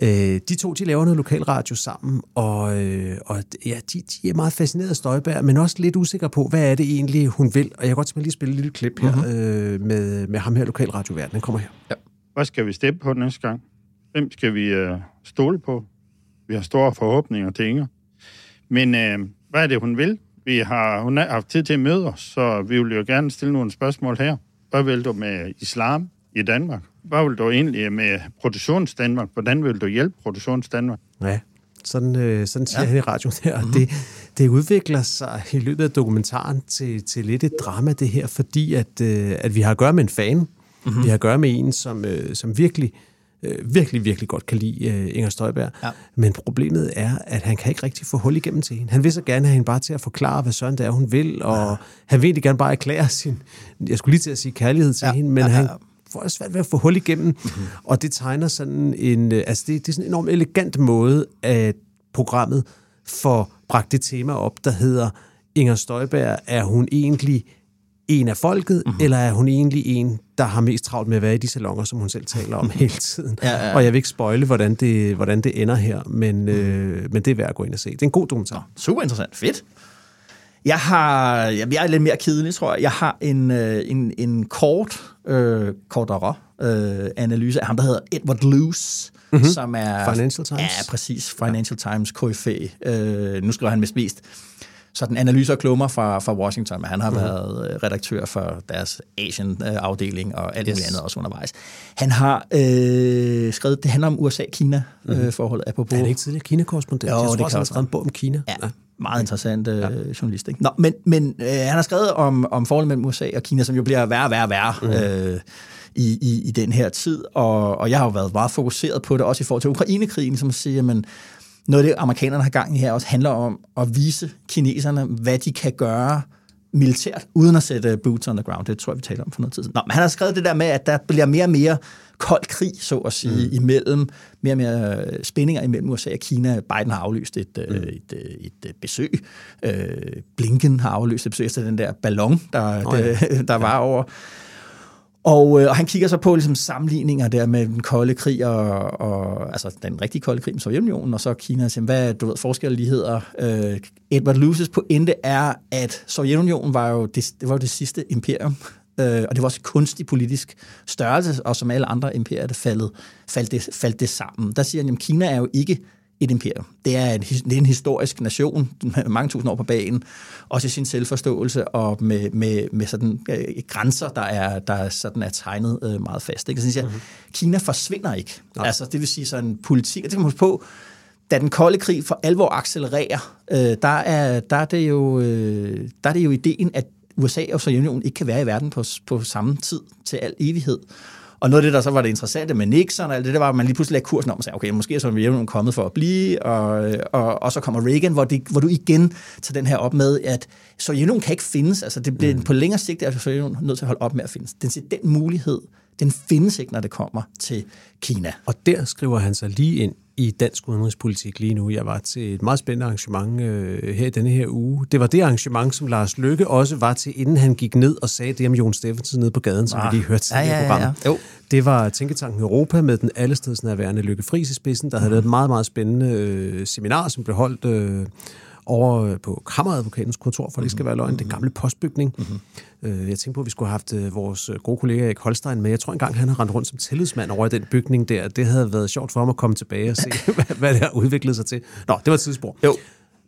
det. Øh, de to, de laver noget lokalradio sammen, og, øh, og ja, de, de er meget fascineret af Støjberg, men også lidt usikre på, hvad er det egentlig, hun vil. Og jeg kan godt tænke mig lige at spille et lille klip her Mhm. øh, med, med ham her, lokalradioverden. Den kommer her. Hvad skal vi stemme på næste gang? Hvem skal vi øh, stole på? Vi har store forhåbninger til Inger. Men øh, hvad er det, hun vil? Vi har, hun har haft tid til at møde os, så vi vil jo gerne stille nogle spørgsmål her. Hvad vil du med islam i Danmark? Hvad vil du egentlig med produktionsdanmark? Hvordan vil du hjælpe produktionsdanmark? Ja, sådan, øh, sådan siger ja. han i radioen her. Mm-hmm. Det, det udvikler sig i løbet af dokumentaren til, til lidt et drama, det her, fordi at, øh, at vi har at gøre med en fan. Mm-hmm. Vi har at gøre med en, som, øh, som virkelig, øh, virkelig, virkelig godt kan lide øh, Inger Støjberg. Ja. Men problemet er, at han kan ikke rigtig få hul igennem til hende. Han vil så gerne have hende bare til at forklare, hvad søren det er, hun vil, og ja. han vil egentlig gerne bare erklære sin, jeg skulle lige til at sige kærlighed til ja. Hende, men ja, ja, han får svært ved at få hul igennem, mm-hmm. og det tegner sådan en, øh, altså det, det er sådan en enormt elegant måde, at programmet får bragt det tema op, der hedder Inger Støjberg, er hun egentlig en af folket, mm-hmm. eller er hun egentlig en, der har mest travlt med at være i de salonger, som hun selv taler om hele tiden? Ja, ja, ja. Og jeg vil ikke spoile, hvordan det, hvordan det ender her, men, øh, men det er værd at gå ind og se. Det er en god dokumentar. Super interessant. Fedt. Jeg har, jeg jeg er lidt mere kedelig, tror jeg. Jeg har en, øh, en, en kort, øh, kortere øh, analyse af ham, der hedder Edward Luce, mm-hmm. som er... Financial Times. Ja, præcis. Financial ja. Times KFA. Øh, nu skriver han mest mest sådan analyser og klummer fra, fra Washington, men han har mm-hmm. været øh, redaktør for deres Asian-afdeling og alt yes. muligt andet også undervejs. Han har øh, skrevet, det handler om USA-Kina-forholdet, mm-hmm. apropos... Er han ikke tidligere Kina-korrespondent? Jo, jeg det tror også, kan han har også skrevet en bog om Kina. Ja, meget interessant øh, ja. journalist. Ikke? Nå, men men øh, han har skrevet om, om forholdet mellem USA og Kina, som jo bliver værre og værre værre mm. øh, i, i, i den her tid. Og, og jeg har jo været meget fokuseret på det, også i forhold til Ukrainekrigen, som siger, men noget af det, amerikanerne har gang i her også handler om at vise kineserne, hvad de kan gøre militært, uden at sætte boots on the ground. Det tror jeg, vi taler om for noget tid siden. Nå, men han har skrevet det der med, at der bliver mere og mere kold krig, så at sige, mm. imellem, mere og mere øh, spændinger imellem USA og Kina. Biden har aflyst et, mm. et, et, et, et besøg. Øh, Blinken har aflyst et besøg efter den der ballon, der, Nå ja. der, der var over. Og, øh, og han kigger så på ligesom, sammenligninger der med den kolde krig, og, og, altså den rigtige kolde krig med Sovjetunionen, og så Kina, og siger, hvad du ved, forskel ligheder. Øh, Edward Luces pointe er, at Sovjetunionen var jo det, det, var jo det sidste imperium, øh, og det var også kunstig politisk størrelse, og som alle andre imperier, der faldt, faldt, det, faldt det sammen. Der siger han, at Kina er jo ikke et imperium. Det er en, det er en historisk nation, med mange tusind år på banen, også i sin selvforståelse og med, med, med sådan øh, grænser, der er, der sådan er tegnet øh, meget fast. Ikke? Så synes jeg, mm-hmm. Kina forsvinder ikke. Nej. Altså, det vil sige sådan politik, og det kan man huske på, da den kolde krig for alvor accelererer, øh, der, er, der, er det jo, øh, der er det jo ideen, at USA og Sovjetunionen ikke kan være i verden på, på samme tid til al evighed. Og noget af det, der så var det interessante med Nixon og alt det, det var, at man lige pludselig lagde kursen om og sagde, okay, måske er Sovjetunionen kommet for at blive, og, og, og så kommer Reagan, hvor, det, hvor du igen tager den her op med, at Sovjetunionen kan ikke findes. Altså det bliver, mm. på længere sigt er Sovjetunionen nødt til at holde op med at findes. Den, den mulighed, den findes ikke, når det kommer til Kina. Og der skriver han sig lige ind i dansk udenrigspolitik lige nu. Jeg var til et meget spændende arrangement øh, her i denne her uge. Det var det arrangement, som Lars Lykke også var til, inden han gik ned og sagde det om Jon Steffensen nede på gaden, som ah. vi lige hørte til ja, ja, ja, ja. Jo. Det var Tænketanken Europa med den allestedsnærværende Lykke Friis i spidsen, der havde mm. lavet et meget, meget spændende øh, seminar, som blev holdt... Øh, over på kammeradvokatens kontor, for det skal være løgn, den gamle postbygning. Mm-hmm. Jeg tænkte på, at vi skulle have haft øh, vores øh, gode kollega Erik Holstein med. Jeg tror engang, han har rendt rundt som tillidsmand over i den bygning der. Det havde været sjovt for ham at komme tilbage og se, hvad det har udviklet sig til. Nå, det var et tidsspor. Jo.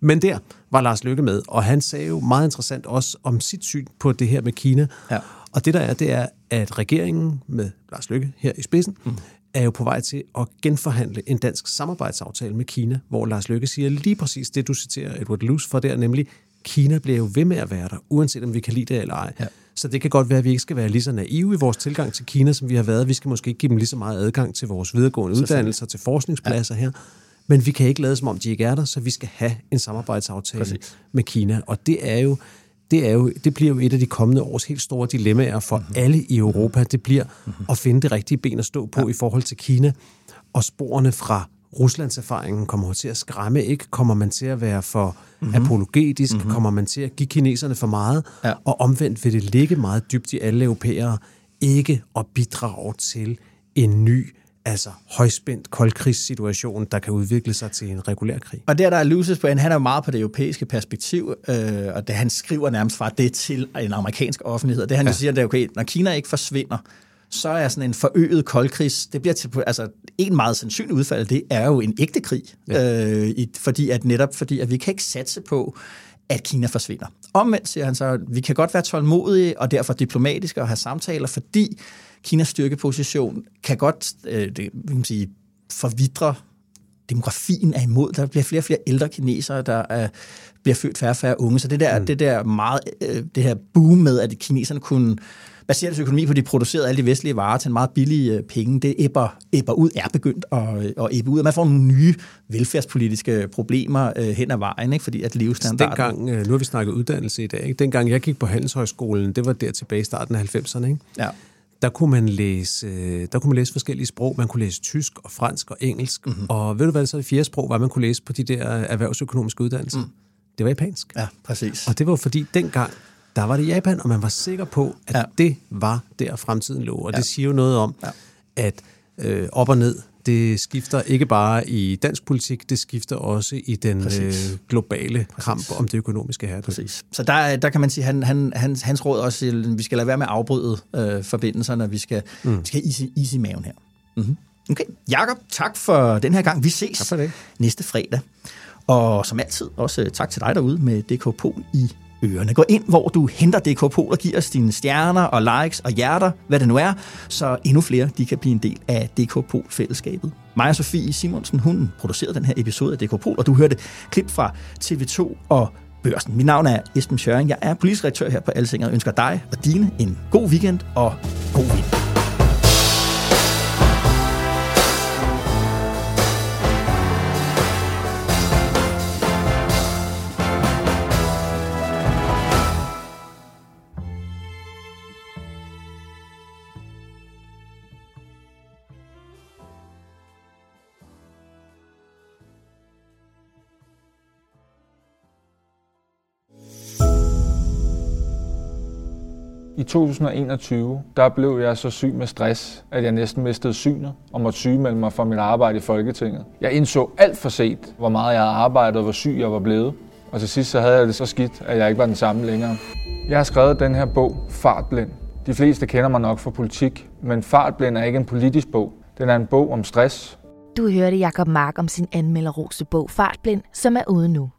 Men der var Lars Lykke med, og han sagde jo meget interessant også om sit syn på det her med Kina. Ja. Og det der er, det er, at regeringen med Lars Lykke her i spidsen, mm er jo på vej til at genforhandle en dansk samarbejdsaftale med Kina, hvor Lars Løkke siger lige præcis det, du citerer Edward Luce for der, nemlig Kina bliver jo ved med at være der, uanset om vi kan lide det eller ej. Ja. Så det kan godt være, at vi ikke skal være lige så naive i vores tilgang til Kina, som vi har været. Vi skal måske ikke give dem lige så meget adgang til vores videregående uddannelser, til forskningspladser ja. her. Men vi kan ikke lade som om, de ikke er der, så vi skal have en samarbejdsaftale Præcis. med Kina. Og det er jo det, er jo, det bliver jo et af de kommende års helt store dilemmaer for mm-hmm. alle i Europa. Det bliver mm-hmm. at finde det rigtige ben at stå på ja. i forhold til Kina. Og sporene fra Ruslands erfaringen kommer til at skræmme, ikke? Kommer man til at være for mm-hmm. apologetisk? Mm-hmm. Kommer man til at give kineserne for meget? Ja. Og omvendt vil det ligge meget dybt i alle europæere ikke at bidrage til en ny altså højspændt koldkrigssituation, der kan udvikle sig til en regulær krig. Og der, der er Lucis på, han er meget på det europæiske perspektiv, øh, og det, han skriver nærmest fra det til en amerikansk offentlighed. Det han ja. siger, det er okay, når Kina ikke forsvinder, så er sådan en forøget koldkrigs, det bliver til, altså en meget sandsynlig udfald, det er jo en ægte krig, ja. øh, i, fordi at netop fordi, at vi kan ikke satse på, at Kina forsvinder. Omvendt siger han så, at vi kan godt være tålmodige og derfor diplomatiske og have samtaler, fordi Kinas styrkeposition kan godt øh, det, vil man sige, forvidre demografien er imod. Der bliver flere og flere ældre kinesere, der er, bliver født færre og færre unge. Så det der, mm. det der meget, øh, det her boom med, at kineserne kunne basere deres økonomi på, at de producerede alle de vestlige varer til en meget billig øh, penge, det æbber, æbber ud, er begyndt at, at æbbe ud. Og man får nogle nye velfærdspolitiske problemer øh, hen ad vejen, ikke? fordi at levestandarden... Dengang, øh, nu har vi snakket uddannelse i dag, ikke? dengang jeg gik på Handelshøjskolen, det var der tilbage i starten af 90'erne, ikke? Ja der kunne man læse, øh, der kunne man læse forskellige sprog. Man kunne læse tysk og fransk og engelsk. Mm-hmm. Og ved du hvad så det fjerde sprog var, man kunne læse på de der erhvervsøkonomiske uddannelser? Mm. Det var japansk. Ja, præcis. Og det var fordi dengang, der var det Japan, og man var sikker på, at ja. det var der fremtiden lå. Og ja. det siger jo noget om, ja. at øh, op og ned det skifter ikke bare i dansk politik, det skifter også i den øh, globale Præcis. kamp om det økonomiske her. Præcis. Så der, der kan man sige, han, han, hans, hans råd også, at vi skal lade være med at afbryde øh, forbindelserne, vi skal, mm. vi skal have is, is i maven her. Mm-hmm. Okay, Jakob, tak for den her gang. Vi ses tak for det. næste fredag. Og som altid, også tak til dig derude med DK Pol i ørerne. Gå ind, hvor du henter DK Pol og giver os dine stjerner og likes og hjerter, hvad det nu er, så endnu flere de kan blive en del af DK Pol-fællesskabet. Maja Sofie Simonsen, hun producerede den her episode af DK Pol, og du hørte klip fra TV2 og Børsen. Mit navn er Esben Schøring. Jeg er politisk redaktør her på Alsinger og ønsker dig og dine en god weekend og god weekend. I 2021, der blev jeg så syg med stress, at jeg næsten mistede synet og måtte sygemelde mig fra mit arbejde i Folketinget. Jeg indså alt for set, hvor meget jeg havde arbejdet og hvor syg jeg var blevet. Og til sidst så havde jeg det så skidt, at jeg ikke var den samme længere. Jeg har skrevet den her bog, Fartblind. De fleste kender mig nok fra politik, men Fartblind er ikke en politisk bog. Den er en bog om stress, Du hørte Jakob Mark om sin anmelderrose bog Fartblind, som er ude nu.